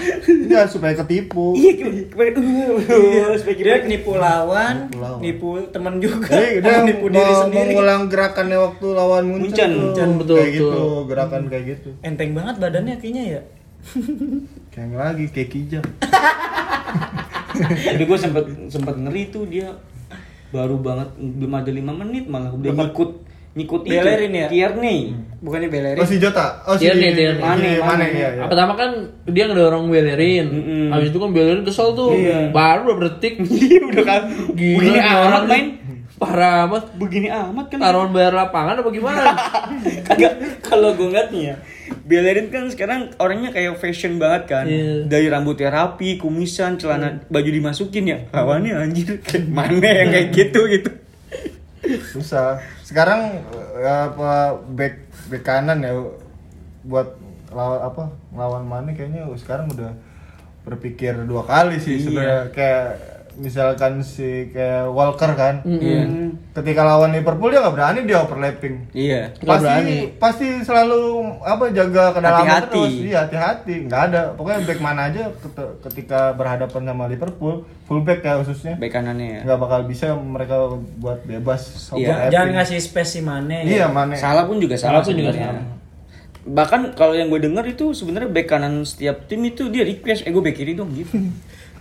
ya supaya ketipu iya, kayak uh, supaya Dia nipu lawan, Nipu lawan. nipu teman juga, Jadi dia [laughs] nipu diri mau sendiri. mengulang gerakannya waktu lawan Munchen, Munchen. tuh. Munchen, betul, kayak betul. gitu, gerakan kayak gitu. Enteng banget badannya kayaknya ya. [laughs] Kayak lagi kayak kijang. [laughs] Jadi gue sempet sempet ngeri tuh dia baru banget belum ada lima menit malah udah ngikut ngikut itu. Belerin ya? Tierney. Bukannya Bellerin. Oh si Jota. Oh si Tierney, Tierney. Mane, Mane, Mane, Mane. iya, iya. Pertama kan dia ngedorong Bellerin. Mm-mm. Habis itu kan Bellerin kesel tuh. Iya. Baru beberapa detik. [laughs] Iya udah kan. Gila, Begini nih amat orang main. Parah amat. Begini amat kan. Taruhan bayar lapangan apa gimana? [laughs] Kagak kalau gue ngeliat nih ya. Bellerin kan sekarang orangnya kayak fashion banget kan. Iya. Dari rambutnya rapi, kumisan, celana baju dimasukin ya. Lawannya anjir [laughs] kayak mana yang kayak gitu gitu. Susah. Sekarang eh, apa back back kanan ya buat lawan apa lawan Mane kayaknya sekarang udah berpikir dua kali sih Iya. sebenarnya kayak misalkan si kayak Walker kan Iya. ketika lawan Liverpool dia nggak berani dia overlapping Iya. Pasti berani. pasti selalu apa jaga kedalaman Hati-hati. terus iya hati-hati nggak ada pokoknya back mana aja ket- ketika berhadapan sama Liverpool fullback ya khususnya Baik kanannya ya. nggak bakal bisa mereka buat bebas Iya. Jangan ngasih space si Mane. iya mana Salah pun juga salah, Salah pun juga salah. Bahkan kalau yang gue denger itu sebenarnya back kanan setiap tim itu dia request, eh gue back kiri dong gitu. [laughs]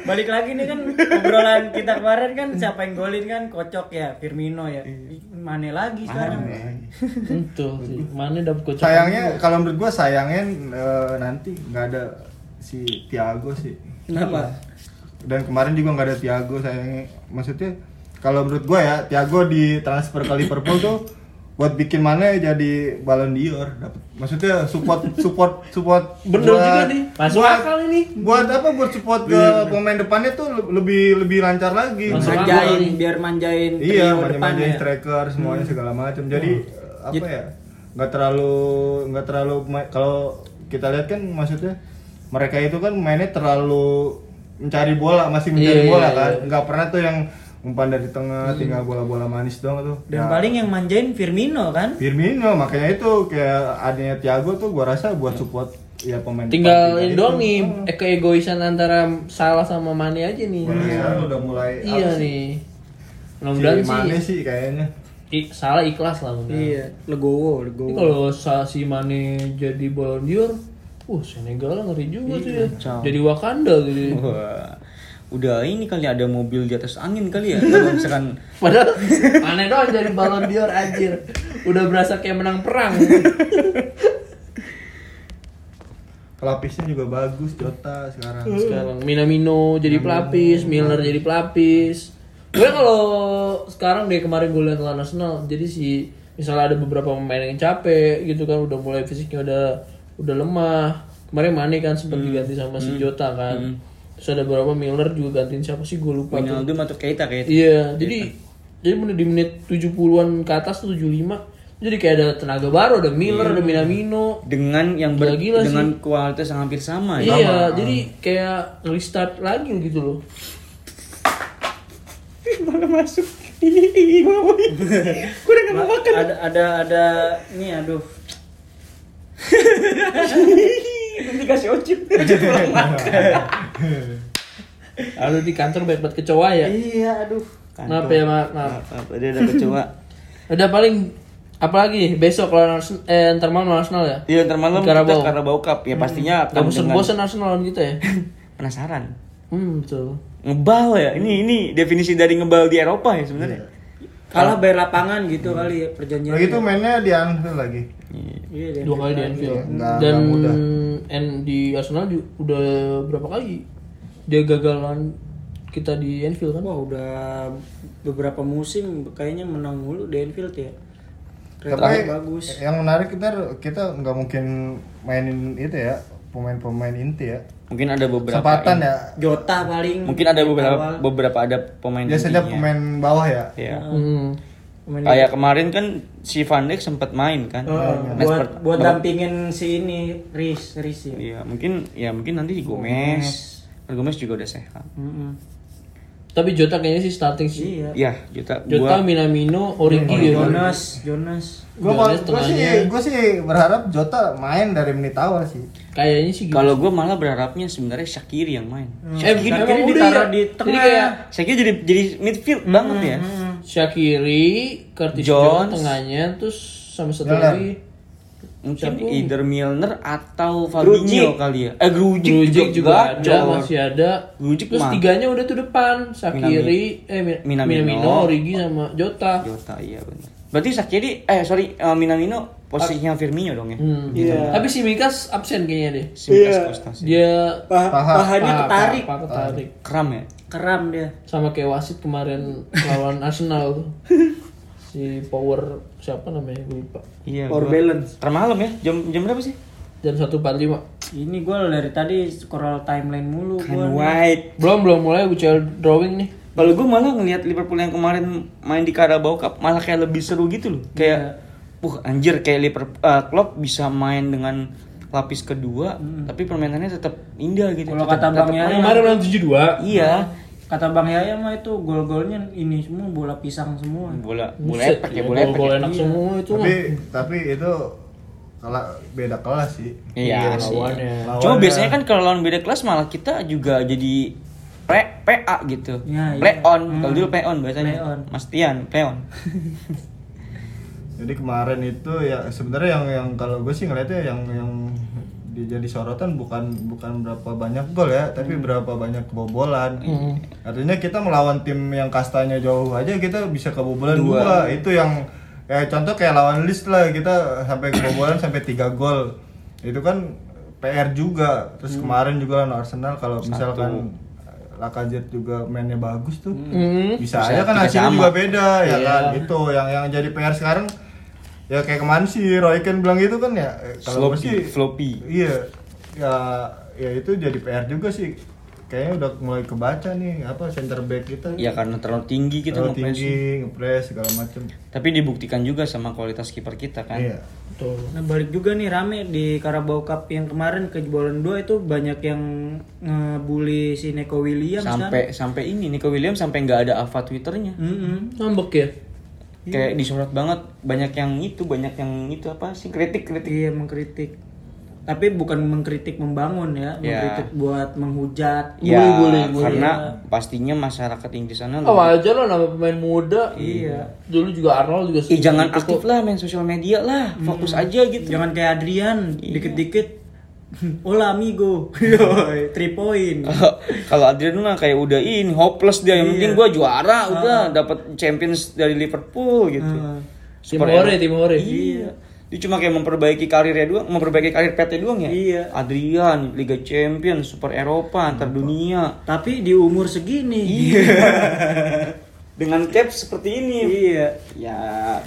Balik lagi nih kan obrolan kita kemarin kan siapa yang golin kan kocok ya Firmino ya. Mane lagi sekarang. Itu sih. Mana dapat kocok. sayangnya kalau menurut gua sayangnya eh, nanti nggak ada si Thiago sih Kenapa? dan kemarin juga nggak ada Thiago sayangnya maksudnya kalau menurut gua ya Thiago di transfer ke Liverpool tuh buat bikin mana jadi Ballon d'Or? Dapat maksudnya support [laughs] support support Bener juga nih. Masuk buat, akal ini. buat apa? Buat support ke pemain depannya tuh lebih lebih lancar lagi. Masuk Manjain biar manjain iya trio manja depan manjain ya. striker semuanya segala macam jadi eh, apa ya? Nggak terlalu nggak terlalu kalau kita lihat kan maksudnya mereka itu kan mainnya terlalu mencari bola masih mencari Iya, bola iya, kan. iya. nggak pernah tuh yang umpan dari tengah tinggal bola-bola manis doang tuh Dan Ya, paling yang manjain Firmino kan. Firmino makanya itu kayak adanya Thiago tuh gua rasa buat support ya pemain Tinggal ini itu. doang nih, Hmm. eh, keegoisan antara Salah sama Mane aja nih. Gua rasa udah mulai Iya apa sih? nih. Si Mane sih, sih kayaknya i- Salah ikhlas lah mudah. Iya, legowo, legowo. kalau si Mane jadi Ballon d'Or, uh Senegal ngeri juga tuh ya. Jadi Wakanda gitu. Wah, udah ini kali ada mobil di atas angin kali ya. [laughs] Kalau misalkan Padahal Mane doang jadi Ballon d'Or anjir. Udah berasa kayak menang perang. pelapisnya juga bagus Jota sekarang Sekarang Minamino jadi pelapis, Milner jadi pelapis. Gue kalau sekarang deh kemarin gue lihat Arsenal, jadi si misalnya ada beberapa pemain yang capek gitu kan udah mulai fisiknya udah udah lemah. Kemarin Mane kan sempat diganti sama si Jota kan. Terus ada beberapa Milner juga gantiin siapa sih gue lupa. Wijnaldum atau Keita kayak itu. Iya, jadi jadi menit di menit 70-an ke atas tuh 75 jadi kayak ada tenaga baru, ada Miller, ada Minamino. Dengan yang ber- Gila-gila dengan kualitas yang hampir sama ya. Iya, jadi kayak restart lagi gitu loh. Malah masuk. Ih, gua mau. Gua udah gak mau makan. Ada ada ada ini aduh. Nanti kasih ocit. Ocit pulang [laughs] makan. Ada di kantor banyak banget kecoa ya. Iya, aduh. Maaf ya, maaf, maaf. Apa dia ada kecoa. [laughs] Udah paling apalagi besok lawan Arsenal eh ntar malam Arsenal ya. Iya, ntar malam Karabau. kita Carabao Cup ya pastinya Gak akan dengan bosen-bosen Arsenal lawan kita ya. [laughs] penasaran. Hmm, betul. Ngebal ya. Ini ini definisi dari ngebal di Eropa ya sebenarnya. Kalah bayar lapangan gitu kali ya perjanjian. Lagi tuh mainnya di Anfield lagi. Iya. Dua kali di Anfield. Nggak- Dan nggak mudah. N di Arsenal ju- udah berapa kali dia gagal lawan kita di Anfield kan? Wah, udah beberapa musim kayaknya menang mulu di Anfield ya. Tapi bagus. yang menarik kita kita nggak mungkin mainin itu ya pemain-pemain inti ya. Mungkin ada beberapa Kesempatan ya. Jota paling Mungkin ada beberapa awal. beberapa ada pemain Biasanya intinya. pemain bawah ya. Iya. Hmm. Kayak kemarin kan si Van Dijk sempat main kan. Oh, Match buat per- buat dampingin si ini Riz, Riz ya. Iya, mungkin ya mungkin nanti di Gomez. Kan Gomez juga udah sehat. Mm-mm. Tapi Jota kayaknya sih starting sih. Iya. Ya, Jota Jota, gua Minamino, Origi ya kan? Jonas, Jonas. Gue Jonas gue sih gue sih berharap Jota main dari menit awal sih. Kayaknya sih gitu. kalau gua malah berharapnya sebenarnya Shakiri yang main. Eh, Shakiri udah ditaruh ya? di Jadi tengah. kayak Shakiri jadi jadi midfield banget ya. Shakiri, Curtis Jones. Jones tengahnya, terus sama satu Milner. lagi Mungkin Siapa? either Milner atau Fabinho kali ya. Eh Grujic, Grujic juga ada, gacor. masih ada. Grujic Terus mah. tiganya udah tuh depan, Shakiri, eh Mi- Minamino. Minamino, Origi sama Jota. Jota iya benar. Berarti Shakiri eh sorry eh, Minamino posisinya Firmino dong ya. Hmm. Iya. Tapi si Mikas absen kayaknya deh. Simikas Costa sih. Dia Paha, Paha. pahanya paha- ketarik. paha ketarik. Kram ya. Keram dia. Sama kayak wasit kemarin lawan [laughs] Arsenal tuh. Si Power siapa namanya gue lupa. Iya. Power gua- balance. Ntar malam ya. Jam jam berapa sih? Jam 1.45. Ini gue dari tadi scroll timeline mulu Kan gua. white. Belum belum mulai UCL drawing nih. Kalau gue malah ngelihat Liverpool yang kemarin main di Carabao Cup malah kayak lebih seru gitu loh. Kayak, uh anjir kayak Liverpool uh, Klopp bisa main dengan lapis kedua, tapi permainannya tetap indah gitu. Kalau kata Bang Yaya, main. Kemarin menang 7-2. Iya. kata Bang Yaya mah itu gol-golnya ini semua bola pisang semua. Bola bola Buset, epek ya, bola epek. gol ya. enak semua itu. Tapi tapi itu kalau beda kelas sih. Iya Iya, sih. lawannya. Cuma Lawannya- biasanya kan kalau lawan beda kelas malah kita juga jadi pre PA gitu. Ya, iya. play on. Hmm. Kalau dulu play on biasanya. Play on. Mas Tian, play on. [laughs] Jadi kemarin itu ya sebenarnya yang yang kalau gue sih ngeliatnya yang yang di- jadi sorotan bukan bukan berapa banyak gol ya, tapi berapa banyak kebobolan. Artinya kita melawan tim yang kastanya jauh aja kita bisa kebobolan dua. Itu yang kayak contoh kayak lawan Leeds lah kita sampai kebobolan [clears throat] sampai tiga gol. Itu kan PR juga. Terus kemarin juga lawan Arsenal kalau misalkan Lacazette juga mainnya bagus tuh. Hmm. Bisa, Bisa aja kan hasilnya sama. juga beda ya Iya. kan itu yang yang jadi PR sekarang ya kayak kemarin si Roy Ken bilang gitu kan ya eh, kalau gue Sloppy, sih floppy. iya ya ya itu jadi PR juga sih kayaknya udah mulai kebaca nih apa center back kita Ya karena terlalu tinggi kita terlalu nge-press. tinggi ngepres segala macem Tapi dibuktikan juga sama kualitas kiper kita kan. iya Betul. Nah balik juga nih rame di Carabao Cup yang kemarin kejebolan dua itu banyak yang ngebully si Neko Williams Sampai sampai ini Nico Williams sampai nggak ada alpha twitternya. kan. Mm-mm. Ngambek ya. Kayak disorot banget banyak yang itu banyak yang itu apa sih kritik kritik. Iya mengkritik. Tapi bukan mengkritik membangun ya, Ya. mengkritik buat menghujat. Ya Boleh, boleh, karena pastinya masyarakat Inggris sana Oh, wajar lah nama pemain muda. Iya. Dulu juga Arnold juga jangan gitu aktif lah main sosial media lah, fokus aja gitu. Jangan kayak Adrian, Iya. dikit-dikit Hola amigo, [laughs] Yoi, three point. [laughs] Kalau- Adrian mah kayak udah ini hopeless dia, yang penting gua juara, udah dapat Champions dari Liverpool gitu. Ah. Timore, Timore. Iya. Dia cuma kayak memperbaiki karirnya doang, memperbaiki karir PT doang ya. Iya. Adrian, Liga Champions, Super Eropa, antar dunia. Tapi di umur segini. [laughs] Dengan cap seperti ini. iya. Ya,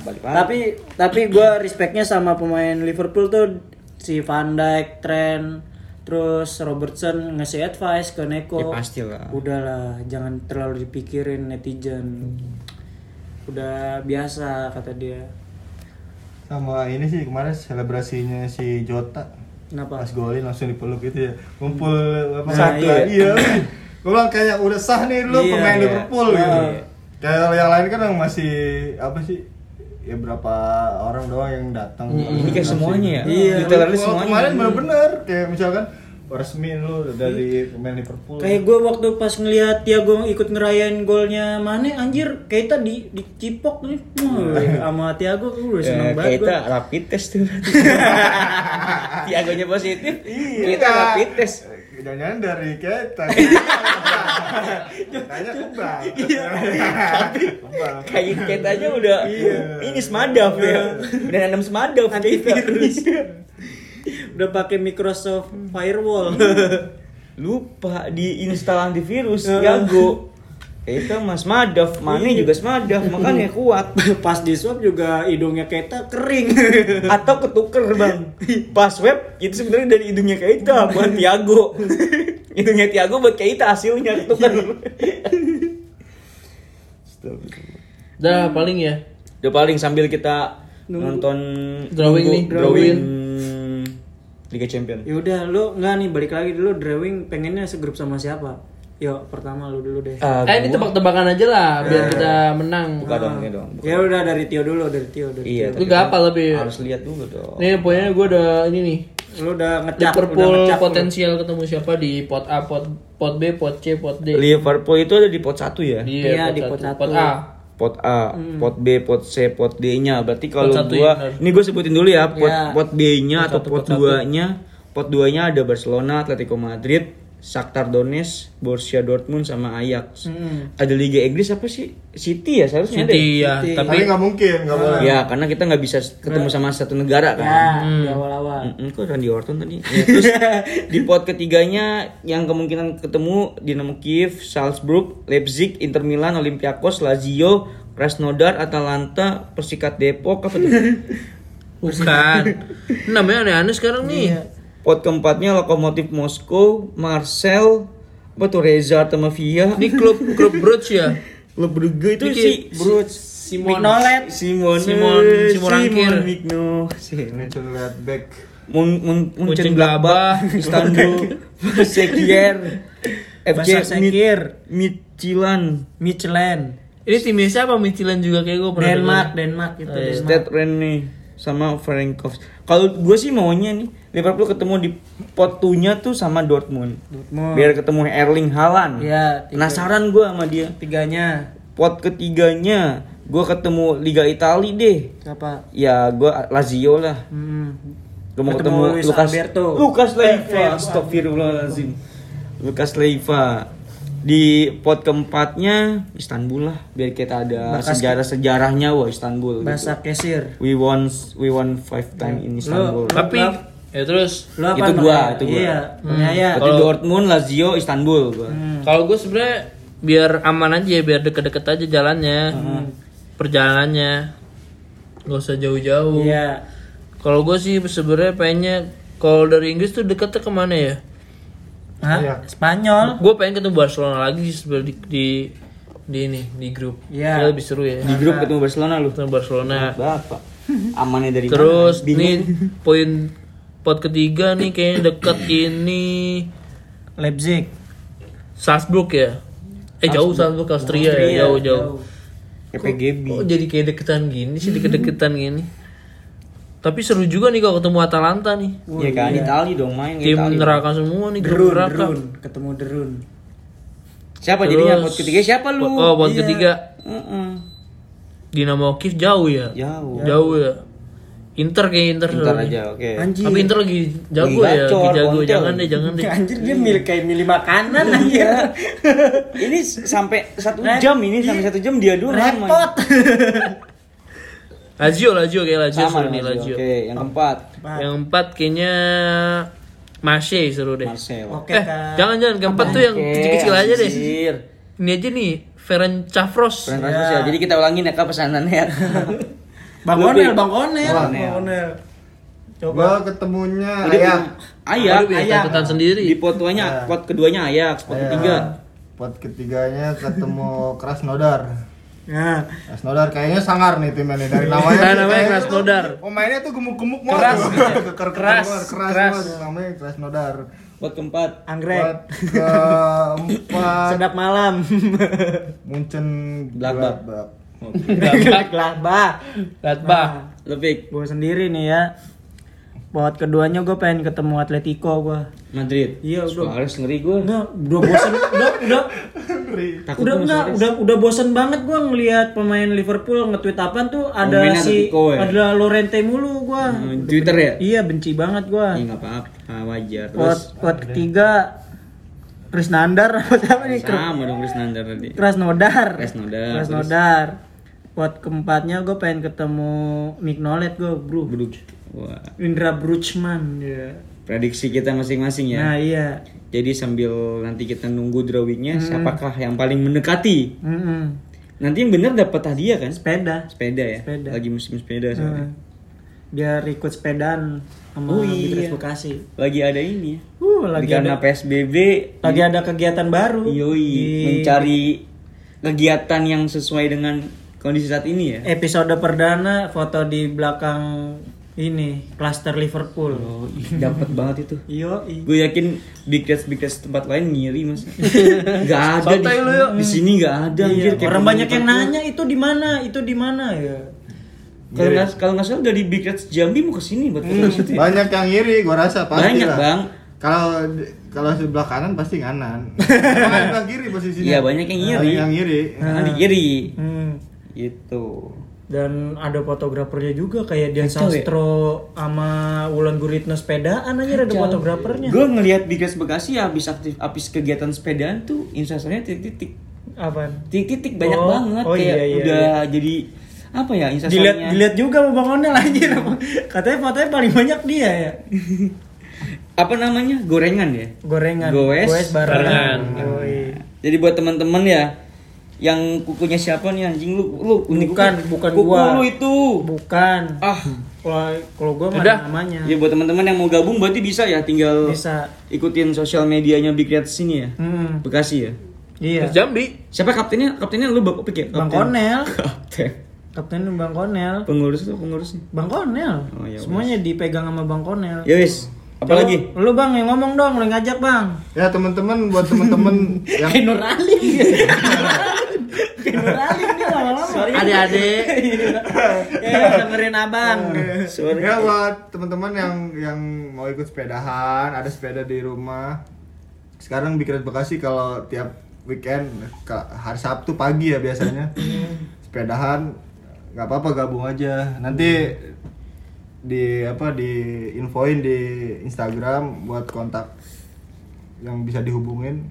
balik lagi. Tapi tapi gue respectnya sama pemain Liverpool tuh si Van Dijk, Trent, terus Robertson ngasih advice ke Neko. Ya, pastilah. Udahlah, jangan terlalu dipikirin netizen. Udah biasa kata dia. sama ini sih kemarin selebrasinya si Jota Kenapa? pas golin langsung dipeluk gitu ya kumpul apa Satu iya, ya? iya. gue bilang kayak udah sah nih lu Iya, pemain iya. Liverpool gitu Iya. kayak yang lain kan yang masih apa sih ya berapa orang doang yang datang Ini kayak semuanya ya? Iya. Literally Kalau semuanya. kemarin bener-bener kayak misalkan resmi lu dari pemain Liverpool Kayak gue waktu pas ngeliat Tiago ikut ngerayain golnya Mane anjir Keita di dicipok nih Wah, sama Tiago gue udah seneng Ya, banget kita rapid test tuh. [laughs] Tiagonya positif, kita rapid test. Jangan-jangan dari kita. Tanya kembang. Iya. Kembang. Kayak kita aja udah ini semadaf ya. Udah nanam semadaf Antivirus. udah pakai Microsoft Firewall Lupa di install antivirus Tiago. Kita mas madaf, Mane juga semadaf, makanya kuat. [laughs] pas di swap juga hidungnya Keita kering [laughs] Atau ketuker bang. Pas web itu sebenarnya dari hidungnya Keita buat [laughs] Tiago. hidungnya Tiago buat Keita hasilnya ketuker. Dah paling ya. Udah paling sambil kita nonton Drawing nunggu nih, drawing Liga Champion. ya udah lu nggak nih balik lagi dulu drawing pengennya segrup sama siapa Yuk, pertama lu dulu deh. Ah, Eh ini tebak-tebakan aja lah biar kita menang. Buka dong, ini dong. Ya udah dari Tio dulu, dari Tio dari Iya, Lu gak apa tapi harus lihat dulu dong. Nih pokoknya gue udah ini nih Tio. Lu udah ngecap, udah Liverpool ngecap lu. potensial ketemu siapa di pot A, pot pot B, pot C, pot D. Liverpool itu ada di pot satu ya? Iya, di pot satu. satu. Pot A. Pot A, pot B, pot C, pot D-nya. Berarti kalau gua ya, ini gue sebutin dulu ya, pot Ya. pot B-nya atau satu, pot pot satu. 2-nya. Pot 2-nya ada Barcelona, Atletico Madrid, Shakhtar Donetsk, Borussia Dortmund sama Ajax. Hmm. Ada Liga Inggris apa sih? City ya seharusnya ada. City ya, City. Tapi tapi nggak mungkin, nggak boleh. Ya, karena kita nggak bisa ketemu sama satu negara Ya, kan. di awal-awal. Mm-mm, kok Randy Orton tadi? Ya, terus [laughs] di pot ketiganya yang kemungkinan ketemu Dinamo Kiev, Salzburg, Leipzig, Inter Milan, Olympiakos, Lazio, Krasnodar, Atalanta, Persikat Depok apa tuh? [laughs] bukan. Namanya aneh-aneh sekarang nih. Iya. Pot keempatnya Lokomotif Moskow, Marcel, apa tuh Reza sama Via. Ini klub klub Bruges ya. [laughs] Klub Brugge itu si Bruges Simon Mignolet. Simon Simon- Simon Rangkir. Migno, Ini tuh lihat back. Mun Mun Munchen Gladbach, [laughs] Istanbul, [laughs] Sekier, FC Basaksehir. Midtjylland, Michelin. Ini timnya siapa Michelin juga kayak gue pernah Denmark. Denmark itu Oh, iya. Denmark. Stade Renne sama Frankfurt. Kalau gue sih maunya nih Liverpool ketemu di pot 2-nya tuh sama Dortmund. Dortmund. Biar ketemu Erling Haaland. Iya. Penasaran gue sama dia. Tiganya Pot ketiganya gue ketemu Liga Italia deh. siapa? Ya gue Lazio lah. Hmm. Gue mau Ketemu ketemu, Luis Lukas Alberto. Lukas Eh, eh, Leiva. Astagfirullahalazim. Lukas Leiva. Di pot keempatnya Istanbul lah biar kita ada Bakas- sejarah-sejarahnya wah Istanbul. gitu. Bahasa Kesir. We won we won five time in Istanbul. Tapi ya terus Lu apa? Itu gua, itu gua. Iya, penyaya. Berarti Dortmund, Lazio, Istanbul gua. kalau gue sebenarnya biar aman aja biar deket-deket aja jalannya. Perjalanannya. Gak usah jauh-jauh. Iya. Kalau gue sih sebenarnya pengennya kalau dari Inggris tuh deketnya ke mana ya? Hah? Iya. Spanyol. Gue pengen ketemu Barcelona lagi sih sebenarnya di, di di ini di grup. Iya. Kayaknya lebih seru ya. Di grup ketemu Barcelona lu. Ketemu Barcelona. Bapak. Amannya dari Terus mana? Bingung. nih poin pot ketiga nih kayaknya deket ini Leipzig. Salzburg ya. Eh jauh Salzburg Austria, Austria, ya jauh jauh. PPGB. Kok jadi kayak deketan gini sih deket-deketan gini. Tapi seru juga nih kalau ketemu Atalanta nih. Iya kan Itali dong main Tim Itali. neraka semua nih Derun, neraka. Derun. Ketemu Derun. Siapa Terus- jadinya pot ketiga siapa lu? Oh, pot Iya. ketiga Heeh. Dinamo Kiev jauh ya. Jauh. Jauh ya. Inter kayak Inter. Nih. aja, oke. Anjir. Tapi Inter lagi jago Lagi ya, lagi jago. kontel. Jangan deh, jangan deh. Anjir dia milih kayak milih makanan aja. ini sampai satu jam ini sampai satu jam dia doang main. Repot. Lazio, Lazio kayak Lazio Sama seru nih Lazio. Oke, yang keempat Yang empat kayaknya Marseille seru deh. Marcel. Oke, eh, Kak. jangan jangan keempat tuh yang kecil-kecil aja deh. Ini aja nih, Ferenc Cafros. Banget ya. Jadi kita ulangin ya kak pesanannya ya. [laughs] Bang Onel. Bang Onel, Bang Bang Onel. Onel. Coba. Gua ketemunya. Ayak. Aduh, biar catatan sendiri. Di pot tuanya, Iya. pot keduanya Ayak, pot ketiga. Pot ketiganya ketemu [laughs] Krasnodar. Nah, Krasnodar kayaknya sangar nih timnya nih dari [laughs] namanya. Nah, namanya kayaknya Krasnodar. tuh Pemainnya tuh gemuk-gemuk banget. Keras ya? Keras, keras, keras, namanya Krasnodar. Pot keempat. anggrek. Pot keempat [laughs] Sedap malam. Munchen Gladbach. Gladbach. Gladbach. Gladbach. Lebih Gue sendiri nih ya. Buat keduanya gue pengen ketemu Atletico gue. Madrid. Iya, udah. Suarez ngeri gue. Enggak, udah bosen, udah, udah, Takut udah enggak, Suarez. udah, udah bosen banget gue ngelihat pemain Liverpool nge-tweet apaan tuh ada Pemain si, Atletico ya? ada Lorente mulu gue. Hmm, Twitter ya? Iya benci banget gue. Ya nggak apa-apa, wajar. Buat Terus buat ketiga Chris Nandar [laughs] apa siapa nih? sama dong Chris Nandar tadi. Krasnodar. Krasnodar, Krasnodar. Buat keempatnya gue pengen ketemu Mignolet gue bro. Bro. Wah, Indra Bruchman ya. prediksi kita masing-masing ya. Nah iya. Jadi sambil nanti kita nunggu drawingnya, Hmm. siapakah yang paling mendekati? Mm-mm. Nanti yang benar dapat hadiah kan? Sepeda. Sepeda ya. Sepeda. Lagi musim sepeda soalnya. Hmm. Biar ikut sepedaan sama Oh, iya. Bekasi. Lagi ada ini ya. Uh, lagi Karena ada PSBB lagi ada kegiatan baru. Yoi, Di mencari kegiatan yang sesuai dengan kondisi saat ini ya. episode perdana foto di belakang ini klaster Liverpool. Oh, [laughs] dapat banget itu. Iyo, Gue yakin big reds big reds tempat lain ngiri mas [laughs] nggak ada di, lu, yuk. di sini nggak ada Iya, anjir, orang banyak yang nanya itu di mana itu di mana ya kalau nggak kalau nggak salah dari big reds Jambi mau ke sini buat ya. [laughs] Banyak yang iri, gua rasa pasti Banyak, lah. Bang. Kalau kalau sebelah kanan pasti nganan. Makanya sebelah kiri posisinya. Iya, banyak yang iri. Banyak yang iri. Nah, di kiri Hmm. Gitu. Dan ada fotografernya juga kayak Dian Kacau ya? Sastro sama Wulan Guritno sepedaan aja ada fotografernya. Gue ngelihat big reds Bekasi habis aktif habis kegiatan sepedaan tuh instastorynya titik-titik. Apa titik-titik banyak Oh, banget oh kayak iya, iya, udah jadi apa ya dilihat instastorynya dilihat juga sama Bang Onel anjir [laughs] katanya fotonya paling banyak dia ya. Apa namanya? Gorengan ya? Gorengan. Goes barengan. barengan. Yoi. jadi buat teman-teman ya yang kukunya siapa nih anjing? Lu lu ini Bukan, kuku, bukan kuku gua. lu itu. Bukan. Ah. Kalau kalau gue mah Udah. namanya. Ya buat teman-teman yang mau gabung berarti bisa ya tinggal bisa. ikutin sosial medianya Big Red sini ya? Hmm. Bekasi ya? Iya. Terus Jambi. siapa kaptennya? Kaptennya lu bapak pikir Bang Konel. [laughs] Kapten. Kapten Bang Konel. Pengurus tuh pengurusnya Bang Konel. Oh, ya semuanya dipegang sama Bang Konel. Ya wis apalagi? Lu, lu bang yang ngomong dong, lu yang ngajak bang. Ya teman-teman buat teman-teman [laughs] yang Nur Alim. [laughs] Nih lama-lama. Sorry. Adik-adik. Ya dengerin abang. Sorry. ya buat teman-teman yang yang mau ikut sepedahan, ada sepeda di rumah. Sekarang Kret Bekasi kalau tiap weekend ke- hari Sabtu pagi ya biasanya sepedahan nggak apa-apa gabung aja. Nanti di apa di infoin di Instagram buat kontak yang bisa dihubungin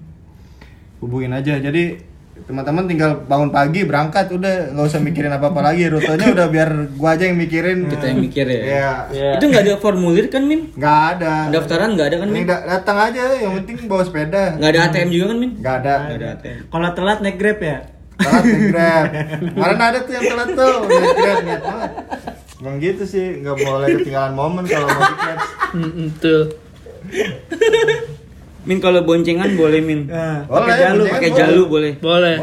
hubungin aja jadi teman-teman tinggal bangun pagi berangkat udah nggak usah mikirin apa apa lagi. Rutenya udah biar gua aja yang mikirin. Kita yang mikir ya ya Iya. itu nggak ada formulir kan min? Nggak ada. Daftaran nggak ada kan min? Da- datang aja yang penting bawa sepeda. Nggak ada ATM juga kan min? Nggak ada. Nggak ada ATM Kalau telat naik Grab ya. telat naik grab. [laughs] Kemarin ada tuh yang telat tuh naik grab niat banget. Emang gitu sih nggak boleh ketinggalan momen kalau mau di grab. Betul. [laughs] min kalau boncengan boleh min. Nah, pakai jalur. boncengan pakai jalu boleh. Boleh.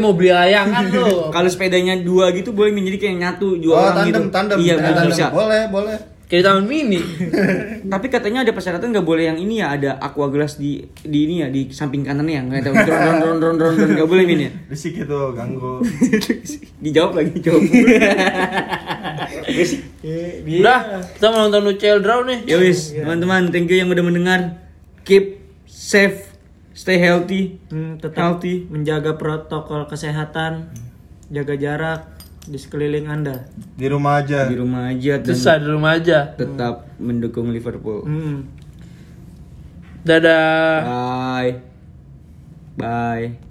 Mau beli layangan lu. [laughs] kalau sepedanya dua gitu boleh min. Jadi kayak nyatu dua oh orang tandem gitu. tandem iya tandem. bisa. Boleh boleh. Kayak taman mini. [laughs] tapi katanya ada persyaratan nggak boleh yang ini ya? Ada aqua gelas di di ini ya di samping kanannya ya? Nggak tahu ron ron ron ron ron nggak boleh min ya? [laughs] Risik itu ganggu. Dijawab lagi jawab. Wis. Iya. Udah, kita mau nonton UCL Draw nih. ya wis teman-teman thank you yang udah mendengar. Keep safe stay healthy Hmm, tetap healthy menjaga protokol kesehatan, jaga jarak di sekeliling Anda. di rumah aja di rumah aja di rumah aja. tetap mendukung Liverpool Hmm. Dadah. bye bye